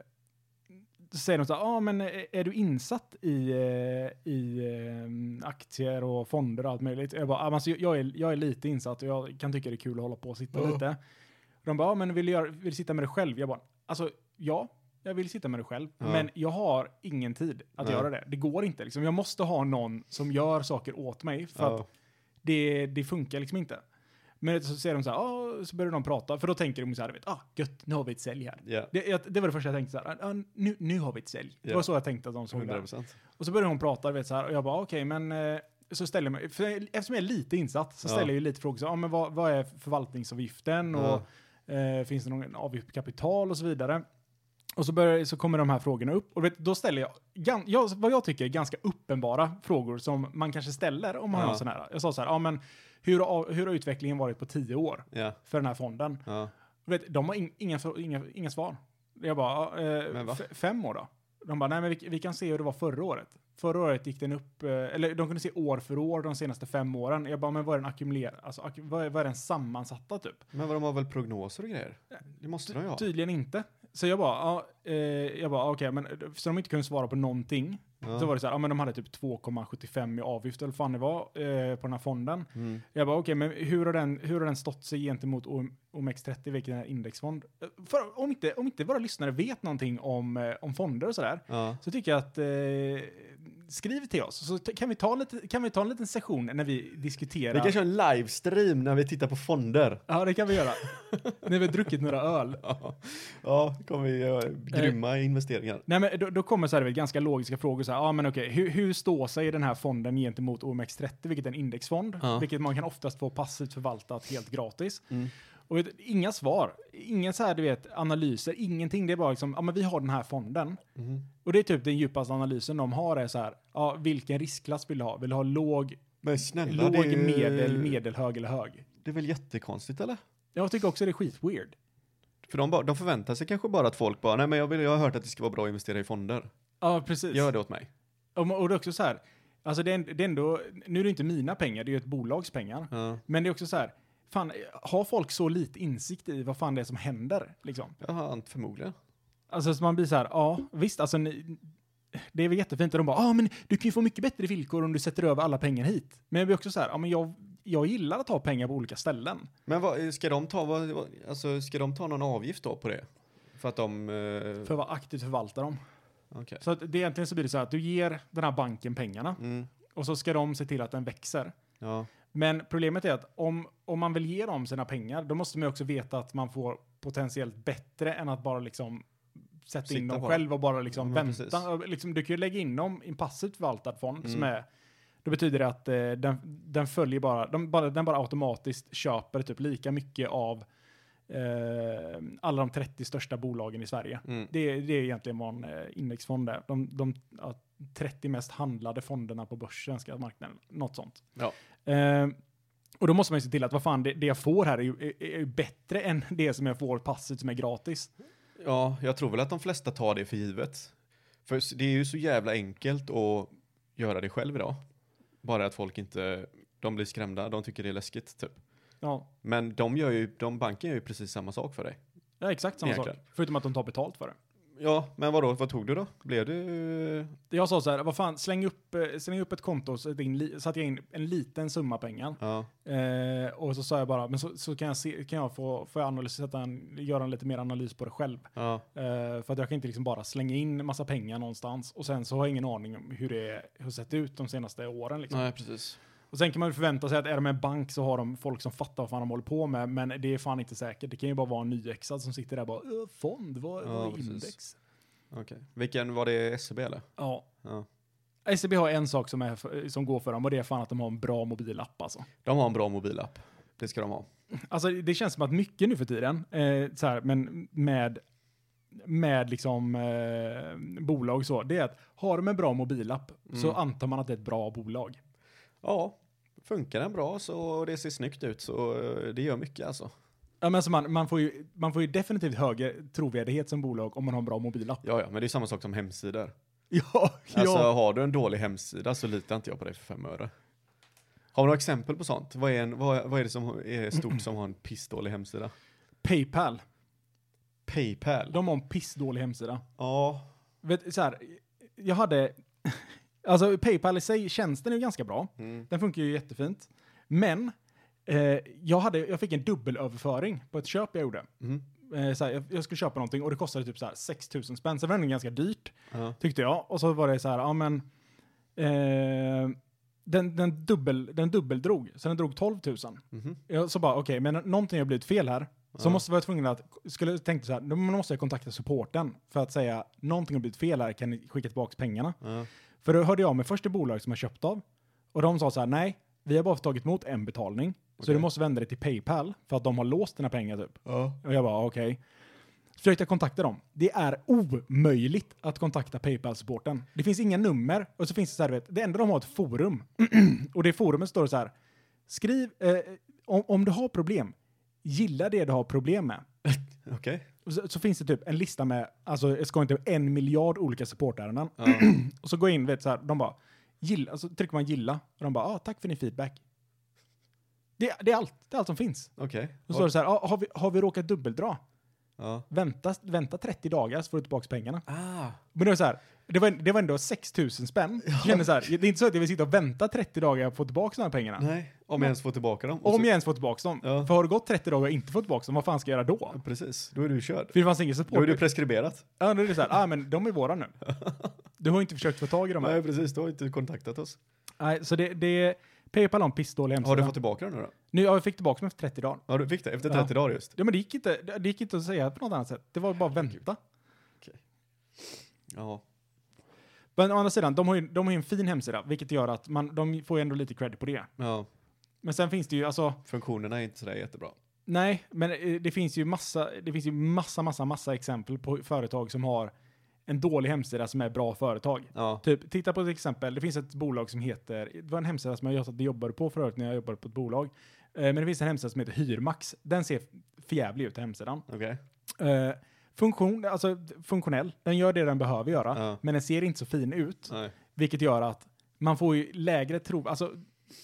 säger de så här, ah, men är du insatt i, eh, i eh, aktier och fonder och allt möjligt? Jag bara, ah, alltså, jag, är, jag är lite insatt och jag kan tycka det är kul att hålla på och sitta Ja. lite. De bara, ja men vill du, göra, vill du sitta med det själv? Jag bara, alltså ja, jag vill sitta med det själv. Ja. Men jag har ingen tid att Nej. göra det. Det går inte liksom. Jag måste ha någon som gör saker åt mig för att Ja, det, det funkar liksom inte. Men så säger de så här, ah, så börjar de prata, för då tänker de så här, vet, ah, gött, nu har vi ett sälj här. ja. Det, jag, det var det första jag tänkte så här, ah, nu, nu har vi ett sälj. Det Ja. var så jag tänkte att de såg 100 det. procent. Och så började hon prata, vet, så här, och jag bara, okej, men eh, så ställer jag mig, för eftersom jag är lite insatt så Ja. ställer jag ju lite frågor, så, ah, men vad, vad är förvaltningsavgiften och Ja. eh, finns det någon avgift på kapital och så vidare. Och så, börjar, så kommer de här frågorna upp och vet, då ställer jag, gan, jag, vad jag tycker är ganska uppenbara frågor som man kanske ställer om man Ja. har sån här. Jag sa så här, ja men hur, har- hur har utvecklingen varit på tio år Ja, för den här fonden? ja. Vet, de har in, inga, inga, inga svar. Jag bara, eh, fem år då? De bara, nej men vi, vi kan se hur det var förra året. Förra året gick den upp, eh, eller de kunde se år för år de senaste fem åren. Jag bara, men vad är den ackumulerad, alltså ak- vad är, vad är den sammansatta typ? Men vad de har väl prognoser och grejer? Det måste de ju ha. Tydligen inte. Så jag bara, ja, eh, jag bara, okej, men så de inte kunde svara på någonting. Ja. Så var det så här, ja men de hade typ 2,75 i avgift eller fan det var eh, på den här fonden. Mm. Jag bara, okej, men hur har, den, hur har den stått sig gentemot OM- OMX30, vilken är indexfond? Eh, För, om, inte, om inte våra lyssnare vet någonting om, eh, om fonder och sådär, Ja. så tycker jag att eh, skriv till oss så kan vi ta, lite, kan vi ta en liten session när vi diskuterar. Vi kan köra en livestream när vi tittar på fonder. Ja, det kan vi göra. när vi har druckit några öl. Ja, ja kommer vi göra grymma investeringar. Nej, men då, då kommer så här, vet, ganska logiska frågor. Så här, ja, men okej, hur, hur står sig den här fonden gentemot OMX30, vilket är en indexfond, Ja. vilket man kan oftast få passivt förvaltat helt gratis. Mm. Och vet, inga svar, inga så här, du vet, analyser, ingenting. Det är bara liksom, ja men vi har den här fonden. Mhm. Och det är typ den djupaste analysen de har är så här, ja vilken riskklass vill du ha? Vill du ha låg, Men snälla, låg, det är, medel, medelhög eller hög? det är väl jättekonstigt eller? Jag tycker också det är skitweird. För de, bara, de förväntar sig kanske bara att folk bara, nej men jag, vill, jag har hört att det ska vara bra att investera i fonder. Ja, precis. Gör det åt mig. Och, och det är också så här, alltså det är, det är ändå, nu är det inte mina pengar, det är ju ett bolags pengar. Ja. Men det är också så här, fan, har folk så lite insikt i vad fan det är som händer? Liksom? Ja, förmodligen. Alltså så man blir så här, ja visst, alltså ni, det är väl jättefint att de bara, ja men du kan ju få mycket bättre villkor om du sätter över alla pengar hit. Men jag blir också så här, ja men jag, jag gillar att ha pengar på olika ställen. Men vad, ska de ta, vad, alltså, ska de ta någon avgift då på det? För att de... eh, För att vara aktivt förvalta dem. Okej. Så att det egentligen så blir det så här att du ger den här banken pengarna Mm, och så ska de se till att den växer. ja. Men problemet är att om, om man vill ge dem sina pengar, då måste man också veta att man får potentiellt bättre än att bara liksom sätta in Sitta dem bara. själv och bara liksom Ja, vänta. Liksom, du kan ju lägga in dem i en passivt förvaltad fond som Mm. är då betyder det att eh, den, den följer bara, de, bara, den bara automatiskt köper typ lika mycket av eh, alla de 30 största bolagen i Sverige. Mm. Det, det är egentligen vad en eh, indexfond är. De, de ja, 30 mest handlade fonderna på börsen, marknaden, något sånt. Ja. Eh, och då måste man ju se till att vad fan, det, det jag får här är ju, är, är ju bättre än det som jag får passivt som är gratis. ja, jag tror väl att de flesta tar det för givet. För det är ju så jävla enkelt att göra det själv idag. Bara att folk inte, de blir skrämda, de tycker det är läskigt typ. Ja, Men de gör ju, de banken gör ju precis samma sak för dig. ja exakt samma Egentligen. sak. Förutom att de tar betalt för det. Ja, men vadå, vad tog du då? Blev du... Jag sa så här, vad fan, släng upp, eh, släng upp ett konto in, satte jag in en liten summa pengar. Ja, Eh, och så sa jag bara, men så, så kan jag, se, kan jag få, få analysera, göra en lite mer analys på det själv. ja, Eh, för att jag kan inte liksom bara slänga in massa pengar någonstans och sen så har jag ingen aning om hur det har sett ut de senaste åren. Liksom. nej precis. Och sen kan man ju förvänta sig att är de en bank så har de folk som fattar vad fan de håller på med, men det är fan inte säkert. Det kan ju bara vara en nyexad som sitter där och bara "Ö, fond, vad, Ja, vad är precis. index? Okej. Vilken, var det SEB eller? Ja. Ja. SEB har en sak som, är som går för dem och det är fan att de har en bra mobilapp alltså. De har en bra mobilapp. Det ska de ha. Alltså det känns som att mycket nu för tiden, eh, så här, men med, med liksom eh, bolag så, det är att har de en bra mobilapp så Mm. antar man att det är ett bra bolag. Ja, funkar den bra så och det ser snyggt ut så eh, det gör mycket alltså. Ja, men alltså man, man, får ju, man får ju definitivt högre trovärdighet som bolag om man har en bra mobilapp. Ja, ja, men det är samma sak som hemsidor. Ja, Alltså ja. har du en dålig hemsida så litar inte jag på dig för fem öre. Har du några exempel på sånt? Vad är, en, vad, vad är det som är stort som har en pissdålig hemsida? Paypal, Paypal? de har en pissdålig hemsida. Ja, Vet, så här, jag hade, alltså Paypal i sig, tjänsten är ju ganska bra. mm. Den funkar ju jättefint. Men eh, jag, hade, jag fick en dubbelöverföring på ett köp jag gjorde. Mm. Eh, så här, jag, jag skulle köpa någonting och det kostade typ så här 6 000 spänn. Så det var ändå ganska dyrt, Ja. tyckte jag. Och så var det så här, ja men... Eh, den, den, dubbel, den dubbeldrog, så den drog 12 000. Mhm. Jag så bara, okej, men någonting har blivit fel här. Så Ja. måste vara tvungen att, skulle tänkte så här, då måste jag kontakta supporten för att säga, någonting har blivit fel här, kan ni skicka tillbaka pengarna? Ja. För då hörde jag med första bolag som jag köpt av. Och de sa så här, nej, vi har bara tagit emot en betalning. Så Okej. du måste vända dig till Paypal för att de har låst dina pengar typ. Ja. Och jag bara, okej. Så försökte jag kontakta dem. Det är omöjligt att kontakta Paypal-supporten. Det finns inga nummer och så finns det så här, vet, det enda de har ett forum. och det forumet står det så här, skriv, eh, om, om du har problem, gilla det du har problem med. Okej. Och så, så finns det typ en lista med, alltså jag ska inte en miljard olika supportärenden. Ja. Och så går jag in, vet så här, de bara, gilla, så trycker man gilla. Och de bara, ah, tack för din feedback. Det, det, är allt, det är allt som finns. Okej. Och så står det så här, ah, har, vi, har vi råkat dubbeldra? Ja. Vänta, vänta 30 dagar så får du tillbaka pengarna. Ah. Men det var så här, det var, det var ändå 6 000 spänn. Jag kände så här, det är inte så att jag vill sitta och vänta 30 dagar och få tillbaka de här pengarna. Nej, om jag ens får tillbaka dem. Om så- jag ens får tillbaka dem. Ja. För har det gått 30 dagar och inte fått tillbaka dem, vad fan ska jag göra då? Precis, då är du körd. För det fanns ingen Då är support. du preskriberat. Ja, då är det så här, ah, men de är våra nu. Du har inte försökt få tag i dem här. Nej, precis. Du har inte kontaktat oss. Nej, så det, det Paypal har en pissdålig hemsida. Har du fått tillbaka den nu då? Nu, ja, jag fick tillbaka dem efter 30 dagar. Ja, du fick det efter Ja. 30 dagar just. Ja, men det gick inte, det gick inte att säga på något annat sätt. Det var bara att vänta. Ja. Men å andra sidan, de har ju, de har ju en fin hemsida, vilket gör att man, de får ju ändå lite cred på det. ja. Men sen finns det ju, alltså, Funktionerna är inte sådär jättebra. nej, men eh, det finns ju massa, det finns ju massa, massa, massa exempel på företag som har en dålig hemsida som är bra företag. Ja. Typ, titta på ett exempel, det finns ett bolag som heter, det var en hemsida som jag jobbade på förut när jag jobbade på ett bolag. Eh, Men det finns en hemsida som heter Hyrmax. Den ser förjävlig ut, hemsidan. Okej. Eh, funktion, alltså funktionell, den gör det den behöver göra, Ja. men den ser inte så fin ut. Nej. Vilket gör att man får ju lägre tro, alltså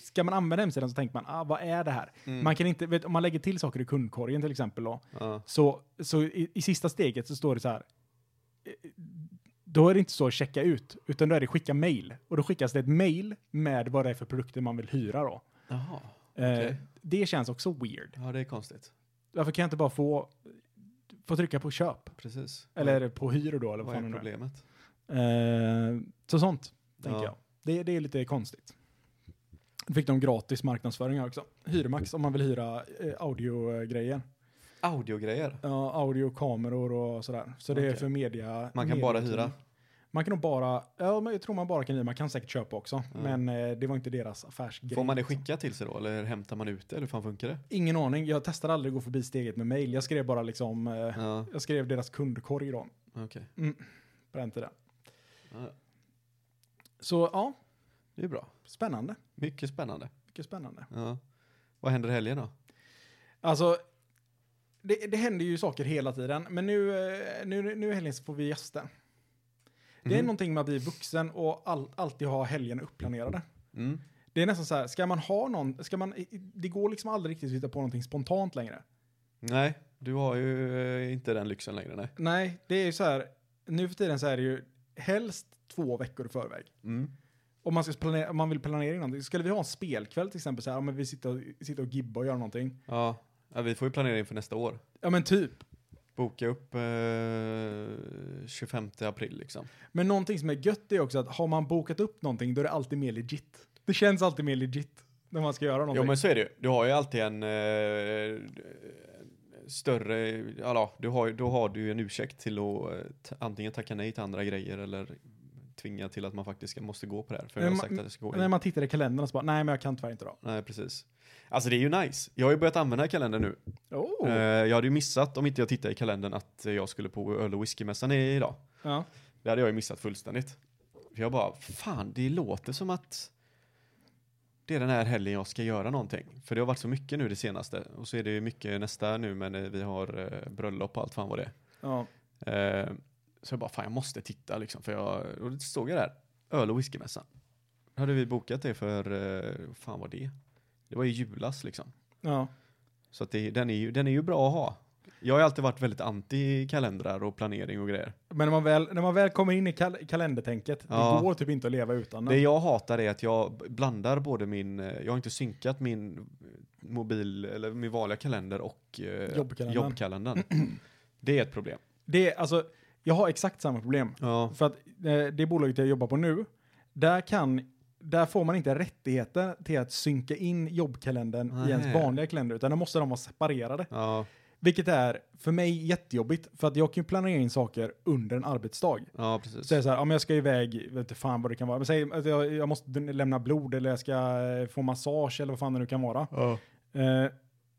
ska man använda hemsidan så tänker man, ah, vad är det här? Mm. Man kan inte, vet, om man lägger till saker i kundkorgen till exempel då, Ja. så, så i, i sista steget så står det så här, eh, då är det inte så checka ut, utan då är det skicka mail. Och då skickas det ett mail med vad det är för produkter man vill hyra då. Jaha. Eh, Okej. Det känns också weird. Ja, det är konstigt. Varför kan jag inte bara få, få trycka på köp? Precis. Eller på hyr då, eller vad vad fan är problemet? Eh, så sånt, tänker Ja. jag. Det, det är lite konstigt. Då fick de gratis marknadsföring också. Hyrmax om man vill hyra eh, audiogrejer. Audiogrejer. Ja, audio, kameror och sådär. Så det är för media. Man kan bara mediateam. hyra. Man kan nog bara, ja jag tror man bara kan man kan säkert köpa också. Ja. Men eh, det var inte deras affärsgrej. Får man det skickat till sig då, eller hämtar man ut det, eller hur fan funkar det? Ingen aning, jag testade aldrig att gå förbi steget med mail. Jag skrev bara liksom, eh, Ja, jag skrev deras kundkorg då, okej. på den tiden. Ja, Så ja, det är bra. spännande. Mycket spännande. Mycket spännande. Ja. Vad händer i helgen då? Alltså, det, det händer ju saker hela tiden, men nu, eh, nu, nu helgen så får vi gäster. Det är Mhm. någonting med att bli vuxen och all, alltid ha helgen uppplanerade. Mm. Det är nästan så här, ska man ha någon, ska man, det går liksom aldrig riktigt att hitta på någonting spontant längre. Nej, du har ju eh, inte den lyxen längre, nej. Nej, det är ju så här, nu för tiden så är det ju helst två veckor i förväg. Mm. Om man, ska planera, om man vill planera in någonting. Skulle vi ha en spelkväll till exempel, så här, om vi sitter och, sitter och gibbar och gör någonting. Ja. ja, vi får ju planera inför nästa år. Ja men typ. Boka upp eh, 25 april liksom. Men någonting som är gött är också att har man bokat upp någonting då är det alltid mer legit. Det känns alltid mer legit när man ska göra någonting. Jo men så är det ju. Du har ju alltid en eh, större, ja, du har, då har du ju en ursäkt till att eh, antingen tacka nej till andra grejer eller tvinga till att man faktiskt ska, måste gå på det här. För jag har sagt att jag ska gå När in. man tittar i kalendern och så bara, nej men jag kan tyvärr inte då. Nej, precis. Alltså det är ju nice. Jag har ju börjat använda kalendern nu. Oh. Eh, jag hade ju missat, om inte jag tittade i kalendern, att jag skulle på öl och whiskymässan idag. Ja. Det hade jag ju missat fullständigt. För jag bara, fan, det låter som att det är den här helgen jag ska göra någonting. För det har varit så mycket nu det senaste. Och så är det ju mycket nästa nu, men eh, vi har eh, bröllop och allt fan vad det ja. är. Så jag bara, fan jag måste titta liksom. För jag, och då stod jag där, öl och whiskymässan. Hade vi bokat det för, eh, fan vad det? Det var ju julas liksom. ja. Så att det, den, är ju, den är ju bra att ha. Jag har ju alltid varit väldigt anti kalendrar och planering och grejer. Men när man väl, när man väl kommer in i kal kalendertänket, Ja. det går typ inte att leva utan Det den. jag hatar är att jag blandar både min, eh, jag har inte synkat min mobil, eller min vanliga kalender och eh, Jobbkalendern. jobbkalendern. Det är ett problem. Det är, alltså, jag har exakt samma problem. Ja, För att eh, det bolaget jag jobbar på nu, där kan där får man inte rättigheter till att synka in jobbkalendern i ens Nej. vanliga kalender, utan då måste de vara separerade. ja, Vilket är för mig jättejobbigt, för att jag kan ju planera in saker under en arbetsdag. ja precis. Så är det så här, om jag ska iväg, vet inte fan vad det kan vara, men säg att jag, jag måste lämna blod eller jag ska eh, få massage eller vad fan det nu kan vara. Ja. Eh,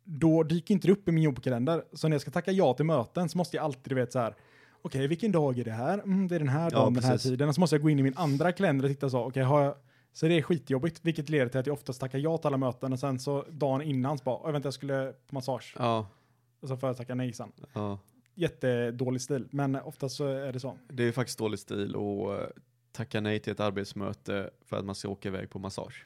då dyker inte det upp i min jobbkalender. Så när jag ska tacka ja till möten så måste jag alltid, du vet så här, okej vilken dag är det här? Mm, det är den här Ja, dagen, den här tiden. Och så måste jag gå in i min andra kalender och titta så, okej har jag, så det är skitjobbigt, vilket leder till att jag oftast tackar ja till alla möten och sen så dagen innan så bara, "Oj, vänta jag skulle på massage. Ja, Och så får jag tacka nej sen. ja. Jättedålig stil, men oftast så är det så. Det är faktiskt dålig stil att eh, tacka nej till ett arbetsmöte för att man ska åka iväg på massage.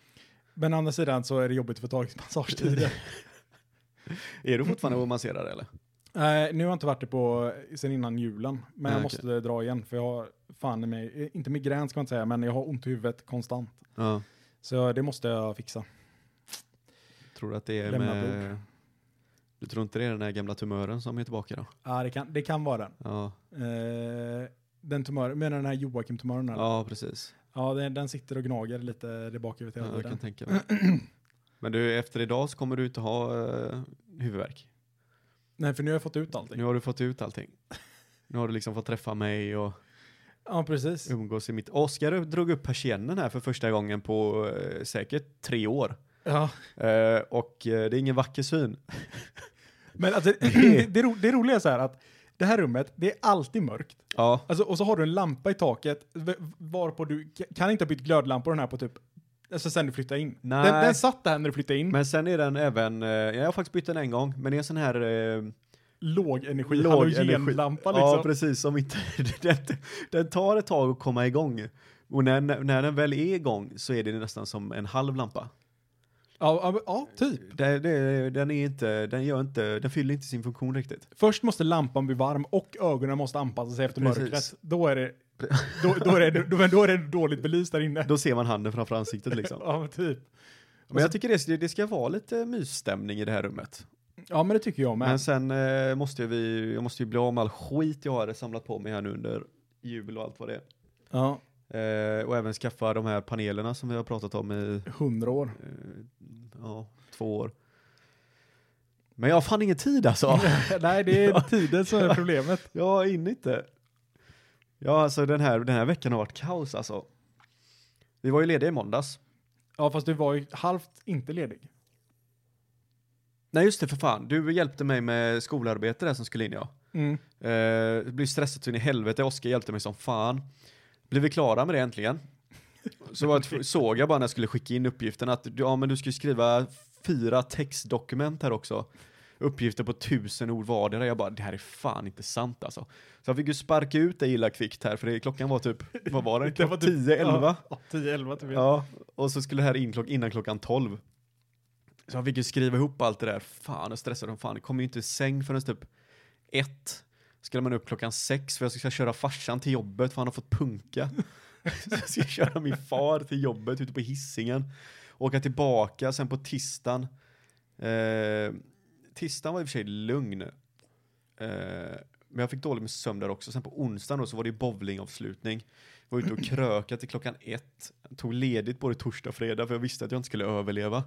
Men å andra sidan så är det jobbigt att få tag i massagetider. Är du fortfarande och masserar eller? Nej, nu har jag inte varit det på sen innan julen, men Nej, jag okej. måste dra igen för jag har fan i mig, inte migrän ska man inte säga, men jag har ont i huvudet konstant. Ja. Så det måste jag fixa. Tror du att det är Lämna med... Du tror inte det är den här gamla tumören som är tillbaka då? Ja, det kan, det kan vara den. Ja, Eh, Den tumören, menar den här Joakim-tumören? Ja, precis. Ja, den, den sitter och gnager lite där bak i Ja, hela jag tiden. kan tänka mig. Men du, efter idag så kommer du inte ha uh, huvudvärk. Nej, för nu har jag fått ut allting. Nu har du fått ut allting. Nu har du liksom fått träffa mig och Ja, precis. umgås i mitt... Oskar drog upp persiennen här för första gången på eh, säkert tre år. Ja. Eh, och eh, det är ingen vacker syn. Men alltså, det, det, ro, det roliga är så här att det här rummet, det är alltid mörkt. Ja, Alltså, och så har du en lampa i taket varpå du kan inte ha bytt glödlampor den här på typ, alltså sen du flyttade in. Nej. Den, den satt där när du flyttade in. men sen är den även, eh, jag har faktiskt bytt den en gång, men det är en sån här eh, låg energi, låg energi. halogenlampa liksom. Ja, precis, som inte, den, den tar ett tag att komma igång. Och när, när den väl är igång så är det nästan som en halv lampa. Ja, ja, ja, typ. Det, det, den är inte, den gör inte, den fyller inte sin funktion riktigt. Först måste lampan bli varm och ögonen måste anpassa sig efter Precis. mörkret. Då är det, då, då, är det, då, då är det dåligt belyst där inne. Då ser man handen framför ansiktet liksom. Ja, men typ. Men jag tycker det, det ska vara lite mysstämning i det här rummet. Ja, men det tycker jag med. Men sen eh, måste vi, jag måste ju bli av med all skit jag har samlat på mig här nu under jul och allt vad det är. Ja, Eh, och även skaffa de här panelerna som vi har pratat om i hundra år. eh, ja, två år. Men jag har fan ingen tid alltså. Nej, det är tiden som är problemet. jag är inne inte. Ja, alltså den här, den här veckan har varit kaos alltså. Vi var ju lediga i måndags. Ja, fast du var ju halvt inte ledig. Nej just det för fan, du hjälpte mig med skolarbete där som skulle in ja. Mm. Eh, blev stressat in i helvete, Oskar hjälpte mig som fan. Blev vi klara med det äntligen? Så var såg jag bara när jag skulle skicka in uppgiften att ja, men du ska skriva fyra textdokument här också. Uppgifter på tusen ord vardera. Jag bara, det här är fan inte sant alltså. Så jag fick ju sparka ut det illa kvickt här, för det, klockan var typ, vad var det? Det var typ- 10, 11? Ja, 10, 11 typ. Ja, och så skulle det här in klock, innan klockan 12. Så jag fick ju skriva ihop allt det där. Fan, och stressade som fan. Det kom ju inte i säng förrän typ ett. Skulle man upp klockan sex för jag ska köra farsan till jobbet för han har fått punka. så jag ska köra min far till jobbet ute på hissingen. Åka tillbaka sen på tisdagen. Eh, tisdagen var i och för sig lugn. Eh, men jag fick dåligt med sömn där också. Sen på onsdagen då så var det bowlingavslutning. Var ute och kröka till klockan ett. Tog ledigt både torsdag och fredag för jag visste att jag inte skulle överleva.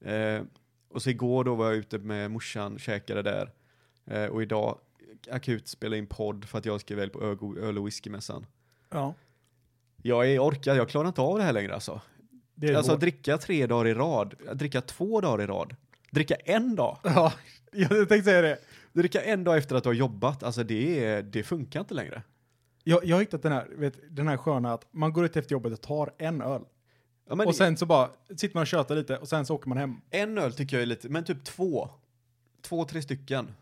Eh, och så igår då var jag ute med morsan, käkade där. Eh, och idag akut spela in podd för att jag ska väl på öl- och whiskymässan. Ja. Jag är orkad, jag klarar inte av det här längre alltså. Alltså hårt. dricka tre dagar i rad, dricka två dagar i rad, dricka en dag, Ja, jag tänkte säga det. dricka en dag efter att du har jobbat, alltså det, är, det funkar inte längre. Jag, jag har hittat den här, vet, den här sköna att man går ut efter jobbet och tar en öl. Ja, men och det- sen så bara sitter man och tjötar lite och sen så åker man hem. En öl tycker jag är lite, men typ två. Två, tre stycken.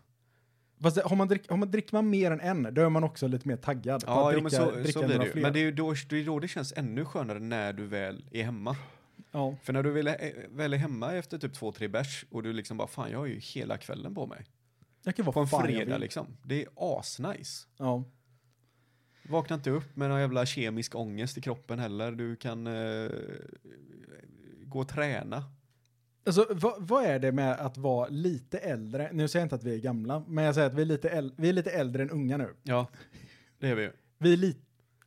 Fast har man, drick, har man, dricker man mer än en, då är man också lite mer taggad. på Ja, att jo, men dricka- så, dricka så blir det ju. Men det är ju då, det är då det känns ännu skönare när du väl är hemma. Ja. För när du väl är, väl är hemma efter typ två, tre bärs och du liksom bara, fan jag har ju hela kvällen på mig. Jag kan vara På en fredag liksom. Det är asnice. Ja. Vakna inte upp med någon jävla kemisk ångest i kroppen heller. Du kan eh, gå och träna. Alltså, vad, vad är det med att vara lite äldre? Nu säger jag inte att vi är gamla, men jag säger att vi är lite, äl, vi är lite äldre än unga nu. Ja, det är vi ju. Vi är li,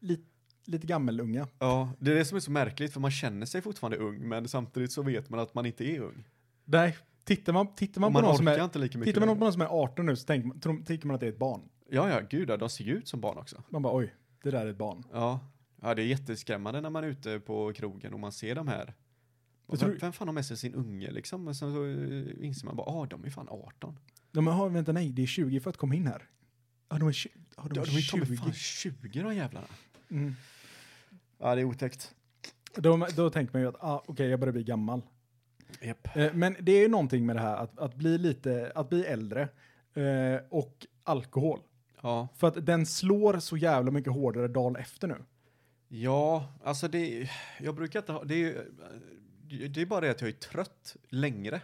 li, lite gammelunga. Ja, det är det som är så märkligt för man känner sig fortfarande ung men samtidigt så vet man att man inte är ung. Nej, tittar man, tittar man, Och på man någon som är, tittar man på någon som är 18 nu så tänker man, tror, tänker man att det är ett barn. Ja, ja, gud ja, de ser ju ut som barn också. Man bara oj, det där är ett barn. Ja. ja, det är jätteskrämmande när man är ute på krogen och man ser de här. Vem, tror- vem fan har med sig sin unge liksom? Men sen så eh, inser man bara, ah, de är fan 18. De har, vänta nej, det är 20 för att komma in här. Ja, de är, tju- ja, de är de är ta mig 20. fan 20 de jävlarna. Mm. Ja, det är otäckt. Då, då tänker man ju att, ah, okej, jag börjar bli gammal. Japp. Eh, men det är ju någonting med det här att, att bli lite, att bli äldre eh, och alkohol. Ja. För att den slår så jävla mycket hårdare dagen efter nu. Ja, alltså det, jag brukar inte ha, det är ju, det är bara det att jag är trött längre.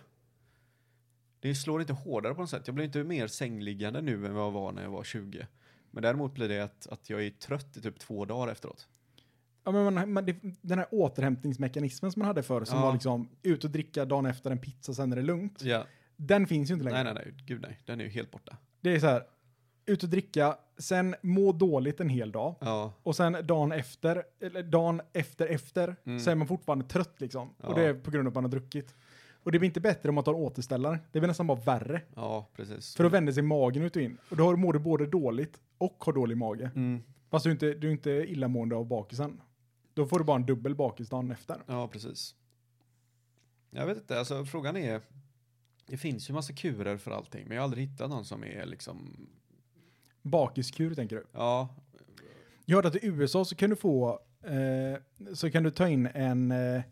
Det slår inte hårdare på något sätt. Jag blir inte mer sängliggande nu än vad jag var när jag var 20. Men däremot blir det att, att jag är trött i typ två dagar efteråt. Ja, men man, man, det, den här återhämtningsmekanismen som man hade förr, som Ja. var liksom ut och dricka dagen efter en pizza, sen är det lugnt. Ja. Den finns ju inte längre. Nej, nej, nej, gud nej, den är ju helt borta. Det är så här, ut och dricka, sen må dåligt en hel dag. Ja, Och sen dagen efter, eller dagen efter efter, Mm. så är man fortfarande trött liksom. Ja. Och det är på grund av att man har druckit. Och det blir inte bättre om man tar en återställare. Det blir nästan bara värre. ja, precis. För då vänder sig magen ut och in. Och då mår du både dåligt och har dålig mage. Mm. Fast du är inte, du är inte illamående av bakisen. Då får du bara en dubbel bakis dagen efter. Ja, precis. Jag vet inte, alltså frågan är, det finns ju massa kurer för allting, men jag har aldrig hittat någon som är liksom, Bakiskur tänker du. ja, Jag hörde att i USA så kan du få, eh, så kan du ta in en, eh,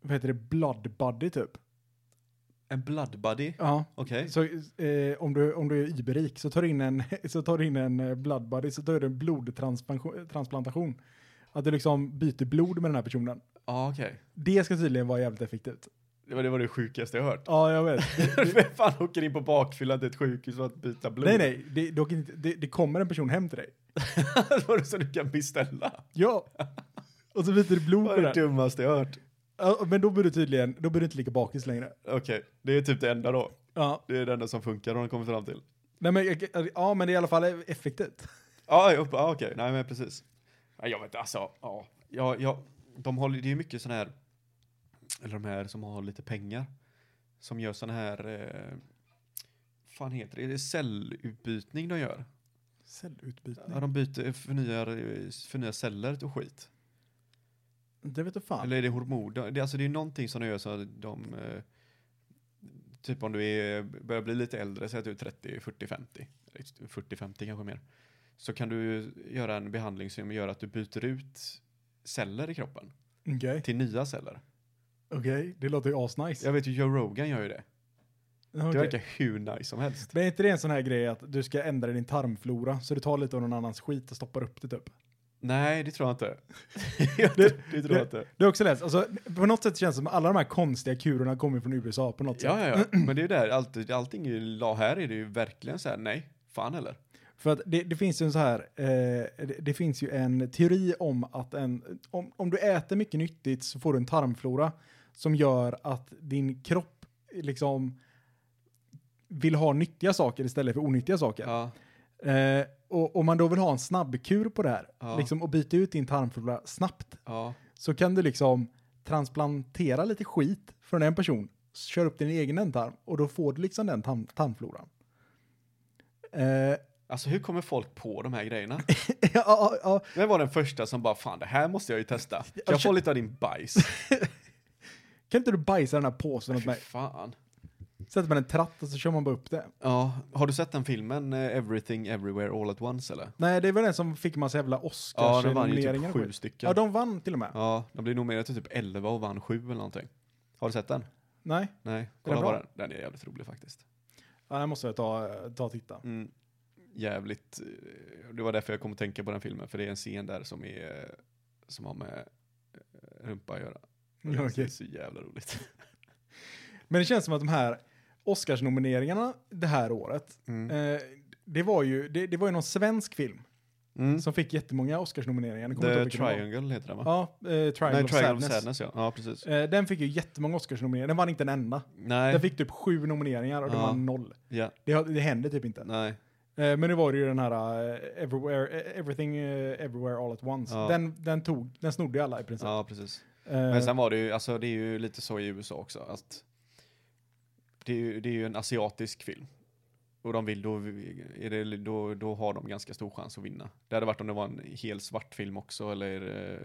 vad heter det, blood buddy typ. en blood buddy. Ja. Okej. Så eh, om, du, om du är überrik så tar du in en, så tar du in en eh, blood buddy, så tar du en blodtransplantation. Att du liksom byter blod med den här personen. Ja, okej. Det ska tydligen vara jävligt effektivt. Det var det, var det sjukaste jag hört. Ja, jag vet. Vem fan åker in på bakfyllan till ett sjukhus för att byta blod? nej, nej, det, dock inte, det, det kommer en person hem till dig. var det så du kan beställa? Ja. Och så byter du blod Det på var det den. dummaste jag hört. Ja, men då blir du tydligen, då blir du inte lika bakis längre. Okej, det är typ det enda då. Ja, Det är det enda som funkar har de kommit fram till. nej, men, jag- ja, men det är i alla fall effektivt. Ja, ja, ja okej, nej men precis. Ja, jag vet inte, alltså, ja, ja, ja, de har, det är ju mycket sån här, eller de här som har lite pengar, som gör sån här, eh, fan heter det, är det cellutbytning de gör? Cellutbytning. Ja, de byter, förnyar, förnyar celler och skit. Det vet du fan. Eller är det hormoner? Det, alltså det är någonting som de gör så att de, eh, typ om du är, börjar bli lite äldre, säg att du är 30, 40, 50, 40, 50 kanske mer, så kan du göra en behandling som gör att du byter ut celler i kroppen Okej, till nya celler. okej, det låter ju asnice. Jag vet ju Joe Rogan gör ju det. Okej. Det verkar hur nice som helst. Men är inte det en sån här grej att du ska ändra din tarmflora så du tar lite av någon annans skit och stoppar upp det typ? Nej, det tror jag inte. Tror- det tror jag inte. Det är också läst, alltså på något sätt känns det som att alla de här konstiga kurerna kommer från USA på något sätt. Ja, ja, ja. Men det är ju där, allt, allting är ju, här är det ju verkligen så här, nej, fan heller. För att det, det finns ju en så här, eh, det, det finns ju en teori om att en, om, om du äter mycket nyttigt så får du en tarmflora som gör att din kropp liksom vill ha nyttiga saker istället för onyttiga saker. Ja, Eh, och om man då vill ha en snabbkur på det här, Ja. liksom och byta ut din tarmflora snabbt, ja, så kan du liksom transplantera lite skit från en person, kör upp din egen ändtarm och då får du liksom den tarm, tarmfloran. Eh, Alltså hur kommer folk på de här grejerna? ja, ja, ja, Vem var den första som bara, fan det här måste jag ju testa. Kan Jag få lite av din bajs? kan inte du bajsa den här påsen åt mig? fan. Sätter man en tratt och så kör man bara upp det. Ja, har du sett den filmen eh, Everything Everywhere All At Once eller? Nej, det var den som fick massa jävla Ja, den vann ju typ och sju skit. stycken. Ja, de vann till och med. Ja, de blev nominerade till typ 11 och vann 7 eller någonting. Har du sett den? Nej, Nej, den kolla bra? bara den. Den är jävligt rolig faktiskt. ja, den måste jag ta, ta och titta. Mm. Jävligt, eh, det var därför jag kom att tänka på den filmen, för det är en scen där som är, som har med eh, rumpa att göra. Och Det Ja, är så jävla roligt. Men det känns som att de här Oscars-nomineringarna det här året, Mm. eh, det, var ju, det, det var ju någon svensk film Mm. som fick jättemånga Oscars-nomineringar. The det. Triangle heter den va? Ja, eh, Triangle, Nej, of Triangle of Sadness. Sadness ja. Ja, precis. Eh, den fick ju jättemånga Oscars-nomineringar. Den vann inte en enda. Nej, Den fick typ sju nomineringar och det Ja. var noll. ja, Det, det hände typ inte. nej. Eh, men nu var det ju den här eh, everywhere, eh, Everything Everywhere All At Once. Ja. Den, den tog, den snodde alla i princip. Ja, precis. Eh, Men sen var det ju, alltså det är ju lite så i USA också, att det är ju, det är ju en asiatisk film. Och de vill, då, är det, då, då har de ganska stor chans att vinna. Det hade varit om det var en hel svart film också, eller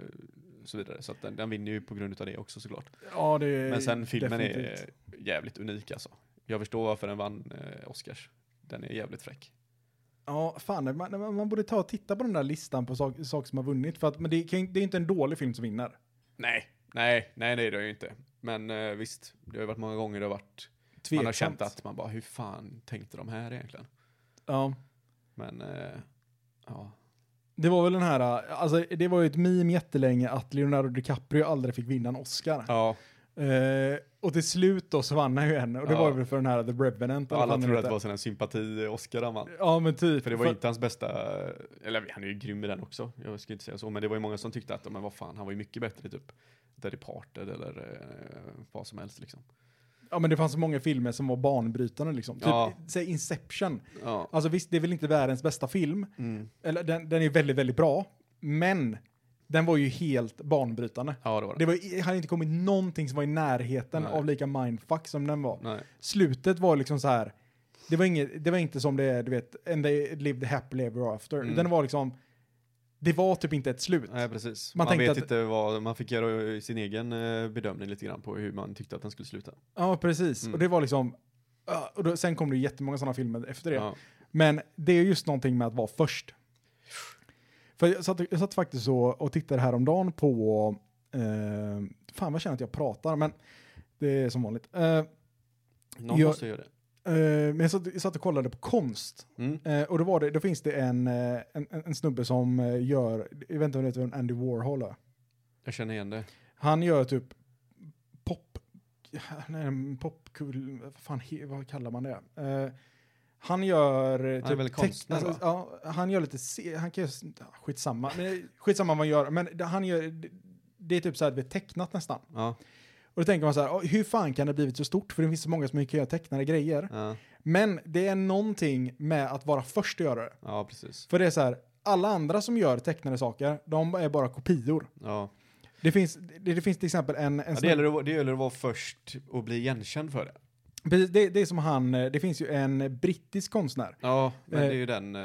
så vidare. Så att den, den vinner ju på grund av det också såklart. ja, det är Men sen filmen definitivt. är jävligt unik alltså. Jag förstår varför den vann Oscars. Den är jävligt fräck. Ja, fan, man, man borde ta och titta på den där listan på saker sak som har vunnit. För att, men det, kan, det är inte en dålig film som vinner. Nej, nej, nej det är det ju inte. Men eh, visst, det har ju varit många gånger det har varit, man har känt att man bara, hur fan tänkte de här egentligen? Ja. Men, eh, ja. Det var väl den här, alltså det var ju ett meme jättelänge att Leonardo DiCaprio aldrig fick vinna en Oscar. Ja, Eh, och till slut då så vann han ju en och det Ja. var väl för den här The Revenant. alla den trodde att det var sån sympati-Oscar han vann. Ja men typ. För det var inte hans bästa, eller han är ju grym i den också, jag ska inte säga så, men det var ju många som tyckte att, men vad fan, han var ju mycket bättre i typ The Departed eller eh, vad som helst liksom. ja men det fanns så många filmer som var banbrytande liksom. Typ, Ja. säg Inception. Ja. Alltså visst, det är väl inte världens bästa film. Mm. Eller den, den är väldigt, väldigt bra. Men den var ju helt banbrytande. Ja, det var det. Det var, hade inte kommit någonting som var i närheten Nej. av lika mindfuck som den var. Nej. Slutet var liksom så här. Det var, inget, det var inte som det är, du vet, and they lived happily ever after. Mm. Den var liksom, det var typ inte ett slut. Nej, precis. Man Man, tänkte vet att- inte vad, man fick göra sin egen eh, bedömning lite grann på hur man tyckte att den skulle sluta. Ja, precis. Mm. Och det var liksom, och då, sen kom det jättemånga sådana filmer efter det. Ja. Men det är just någonting med att vara först. För jag satt, jag satt faktiskt och, och tittade häromdagen på, eh, fan vad känner jag att jag pratar, men det är som vanligt. Eh, Någon Jag- måste göra det. eh, men jag satt, jag satt och kollade på konst. Mm. Eh, och då, var det, då finns det en, eh, en, en, en snubbe som eh, gör, jag vet inte om det heter Andy Warhol är. Jag känner igen det. Han gör typ pop, nej, popkul, vad fan, vad kallar man det? Han gör eh, Han är väl konstnär, alltså, ja, han gör lite, se, han kan göra, skitsamma, men, skitsamma vad han gör, men han gör, det, det är typ så här, det är tecknat nästan. Ja. Och då tänker man så här, "Åh, hur fan kan det blivit så stort? För det finns så många som kan göra tecknade grejer. Ja. Men det är någonting med att vara först att göra det. ja, precis. För det är så här, alla andra som gör tecknade saker, de är bara kopior. Ja. Det finns, det, det finns till exempel en... en Ja, det, gäller att, det gäller att vara först och bli igenkänd för det. Precis, det, det är som han, eh, det finns ju en brittisk konstnär. Ja, men Eh, det är ju den... Eh,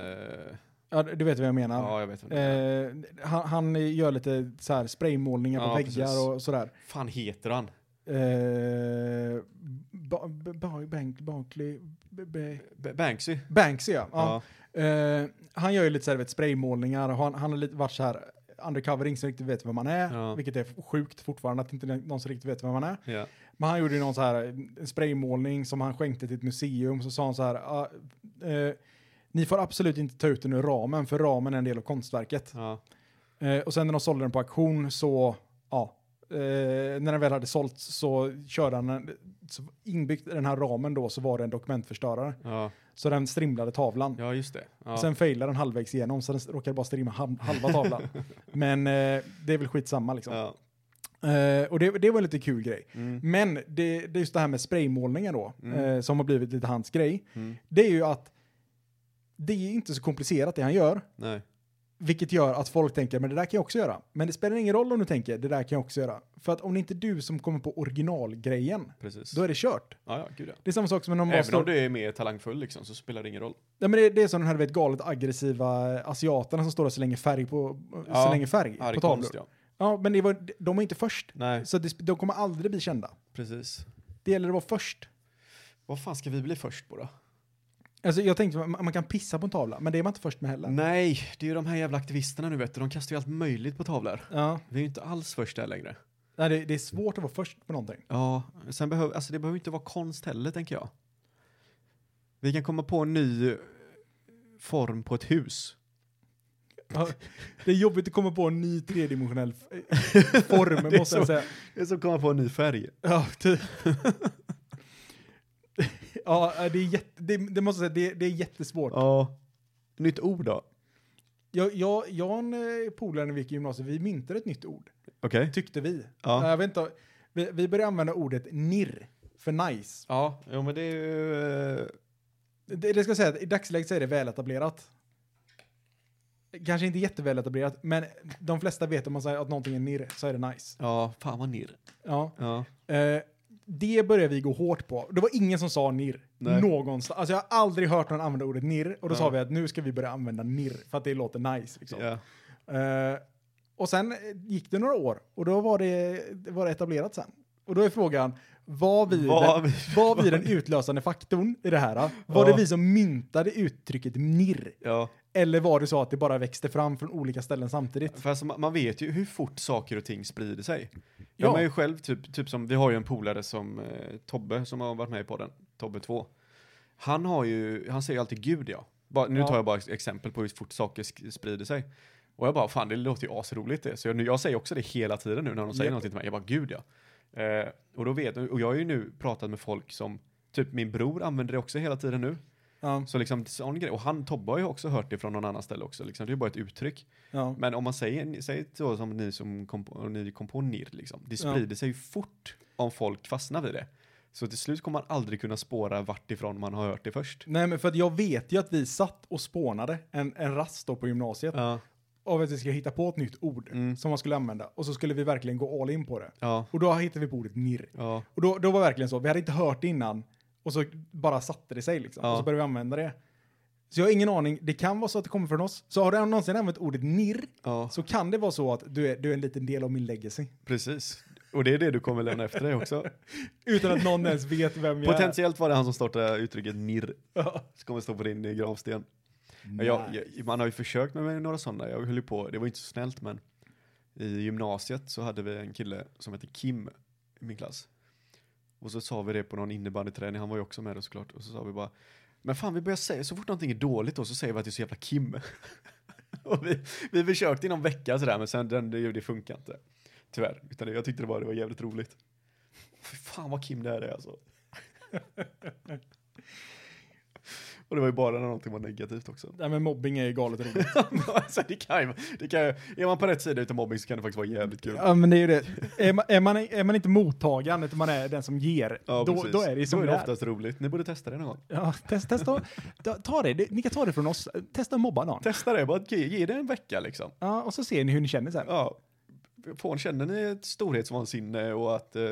Ja, du vet vad jag menar. ja, jag vet vad det är. Eh, han, han gör lite så här spraymålningar på Ja, väggar precis. och sådär. fan heter han? Eh, ba, ba, ba, Bank, Barkley, B- B- B- Banksy? Banksy ja. ja. Ja. Eh, han gör ju lite så här, vet, spraymålningar och han, han har lite varit så här undercover, ingen som riktigt vet vem man är. Ja. Vilket är sjukt fortfarande att inte någon som riktigt vet vem man är. Ja. Men han gjorde ju någon så här en spraymålning som han skänkte till ett museum. Så sa han så här, "Ah, eh, ni får absolut inte ta ut den ur ramen, för ramen är en del av konstverket. Ja. Eh, och sen när de sålde den på auktion så, ja, eh, när den väl hade sålts så körde han så inbyggt i den här ramen då så var det en dokumentförstörare. Ja. Så den strimlade tavlan. ja, just det. Ja. Sen failade den halvvägs igenom så den råkade bara strimma halv- halva tavlan. Men eh, det är väl skitsamma liksom. ja. Eh, och det, det var en lite kul grej. Mm. Men det, det är just det här med spraymålningar då, Mm. eh, som har blivit lite hans grej. Mm. Det är ju att det är inte så komplicerat det han gör, Nej. vilket gör att folk tänker men det där kan jag också göra. Men det spelar ingen roll om du tänker det där kan jag också göra. För att om det inte är du som kommer på originalgrejen, Precis. då är det kört. Ja, ja, gud ja. Det är samma sak som när de bara Även om du är mer talangfull liksom, så spelar det ingen roll. Ja, men det, det är som den här vet, galet aggressiva asiaterna som står och slänger färg på, Ja, slänger färg på tavlor. ja. Ja, men det var, de är inte först. Nej, Så det, de kommer aldrig bli kända. precis. Det gäller att vara först. Vad fan ska vi bli först på då? Alltså jag tänkte man, man kan pissa på en tavla, men det är man inte först med heller. Nej, det är ju de här jävla aktivisterna nu vet du. De kastar ju allt möjligt på tavlor. Ja, Vi är ju inte alls först där längre. Nej, det, det är svårt att vara först på någonting. Ja, sen behöver, alltså det behöver inte vara konst heller tänker jag. Vi kan komma på en ny eh, form på ett hus. Ja, det är jobbigt att komma på en ny tredimensionell form, måste jag så- säga. Det är som att komma på en ny färg. Ja, typ. ja det, är jätte, det, det måste jag säga, det, det är jättesvårt. Ja. Nytt ord då? Jag, jag, jag och en eh, polare när vi gick i gymnasiet, vi myntade ett nytt ord, Okej. tyckte vi. Ja. Jag vet inte, vi, vi började använda ordet nirr för nice. Ja, jo men det är ju... eh, Det, det ska jag säga, i dagsläget så är det väletablerat. Kanske inte jätteväletablerat, men de flesta vet om man säger att någonting är nirr så är det nice. Ja, fan vad nirr. Ja. Ja. Eh, det börjar vi gå hårt på. Det var ingen som sa nirr. Någonstans. Alltså jag har aldrig hört någon använda ordet nirr. Och då Ja. sa vi att nu ska vi börja använda nirr för att det låter nice. Liksom. Ja. Eh, och sen gick det några år och då var det, det var det etablerat sen. Och då är frågan, var vi, Var den, vi- var vi den utlösande faktorn i det här? Var Ja. det vi som myntade uttrycket nirr? ja. Eller var det så att det bara växte fram från olika ställen samtidigt? För alltså, man vet ju hur fort saker och ting sprider sig. Ja. Jag är ju själv typ, typ som, vi har ju en polare som eh, Tobbe som har varit med på den, Tobbe 2. Han har ju, han säger ju alltid gud ja. Bara, nu Ja. tar jag bara ex- exempel på hur fort saker sprider sig. Och jag bara, fan det låter ju asroligt det. Så jag, jag säger också det hela tiden nu när de säger Japp. någonting till mig. Jag bara, gud ja. Eh, och då vet, och jag har ju nu pratat med folk som, typ min bror använder det också hela tiden nu. Ja, Så liksom sån grej. Och han, Tobbe har ju också hört det från någon annan ställe också. Liksom. Det är ju bara ett uttryck. ja. Men om man säger, säger så som ni som kom på, ni kom på NIR, liksom, det Ja. sprider sig ju fort om folk fastnar vid det. Så till slut kommer man aldrig kunna spåra vart ifrån man har hört det först. Nej, men för att jag vet ju att vi satt och spånade en, en rast då på gymnasiet Ja, av att vi skulle hitta på ett nytt ord Mm. som man skulle använda och så skulle vi verkligen gå all in på det. ja, Och då hittade vi på ordet nirr. ja, Och då, då var det verkligen så, vi hade inte hört det innan och så bara satte det sig liksom. Ja. Och så började vi använda det. Så jag har ingen aning, det kan vara så att det kommer från oss. Så har du någonsin använt ordet nirr ja, så kan det vara så att du är, du är en liten del av min legacy. precis. Och det är det du kommer lämna efter dig också. Utan att någon ens vet vem jag Potentiellt var det han som startade uttrycket nirr. är. som kommer stå på din gravsten. Ja, Jag, jag, man har ju försökt med några sådana, jag höll ju på, det var inte så snällt men i gymnasiet så hade vi en kille som hette Kim i min klass. Och så sa vi det på någon innebandyträning, han var ju också med då såklart, och så sa vi bara men fan vi börjar säga, så fort någonting är dåligt då så säger vi att det är så jävla Kim. och vi, vi försökte i någon vecka sådär men sen den, det, det funkar inte. Tyvärr, utan det, jag tyckte det var, det var jävligt roligt. Fy fan vad Kim det här är alltså. och det var ju bara när någonting var negativt också. Nej men mobbing är ju galet roligt. alltså, det kan ju, det kan ju, är man på rätt sida utav mobbing så kan det faktiskt vara jävligt kul. ja men det är ju det. Är man, är man, är man inte mottagaren utan man är den som ger, Ja, då, då är det ju som Då är det det är. oftast roligt. Ni borde testa det någon gång. Ja, testa, testa ta, det. ni kan ta det från oss. Testa att mobba någon. Testa det, bara ge, ge det en vecka liksom. Ja, och så ser ni hur ni känner sen. Ja. Får, känner ni ett storhetsvansinne och att eh,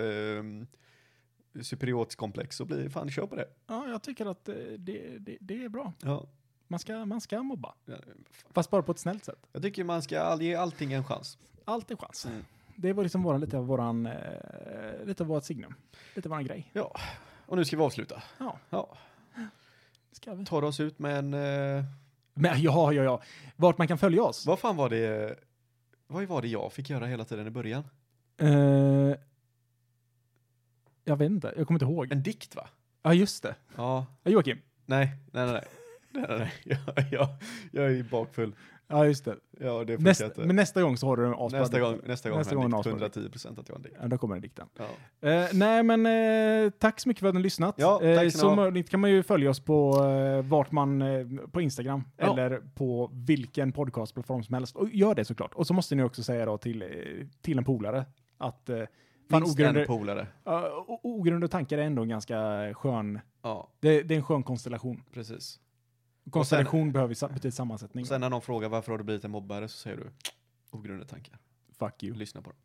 superiorskomplex så blir fan, kör på det. Ja, jag tycker att det, det, det är bra. Ja. Man ska, man ska mobba. Ja, Fast bara på ett snällt sätt. Jag tycker man ska all, ge allting en chans. Allt är chans. Mm. Det var liksom våran, lite av våran, eh, lite av vårt signum. Lite av våran grej. Och nu ska vi avsluta. Ja, Ja. ska vi. Tar oss ut med en... Eh, Men ja, ja, ja. Vart man kan följa oss? vad fan var det... Vad var det jag fick göra hela tiden i början? Eh, jag vet inte, jag kommer inte ihåg. En dikt va? Ja, just det. Ja. Ja, Joakim. Nej, nej, nej. nej. Nej, nej. Jag, jag, jag är bakfull. Ja, just det. Ja, det inte. men nästa gång så har du en asbra nästa dikt. gång, nästa gång Nästa gång en en dikt. asbra 110 procent att jag har en dikt. Ja, då kommer den dikten. Ja. Eh, nej, men eh, tack så mycket för att ni har lyssnat. Ja, tack eh, som möjligt kan man ju följa oss på eh, vart man, eh, på Instagram Ja. eller på vilken podcastplattform som helst. Och gör det såklart. Och så måste ni också säga då till, eh, till en polare att eh, fan, Minst en ogrundade, polare. uh, ogrundade tankar är ändå en ganska skön, Ja, det, det är en skön konstellation. precis. Konstellation behöver sa- betyder sammansättning. Sen när någon frågar varför har du blivit en mobbare så säger du ogrundade tankar. Fuck you. Lyssna på dem.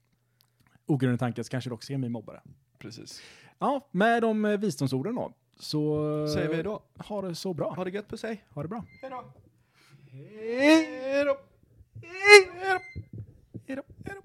Ogrundade tankar så kanske du också ser mig mobbare. Precis. Ja, med de eh, visdomsorden då. Så Säger vi då. ha det så bra. Ha det gött på sig. Ha det bra. Hej då. Hej då! Hej!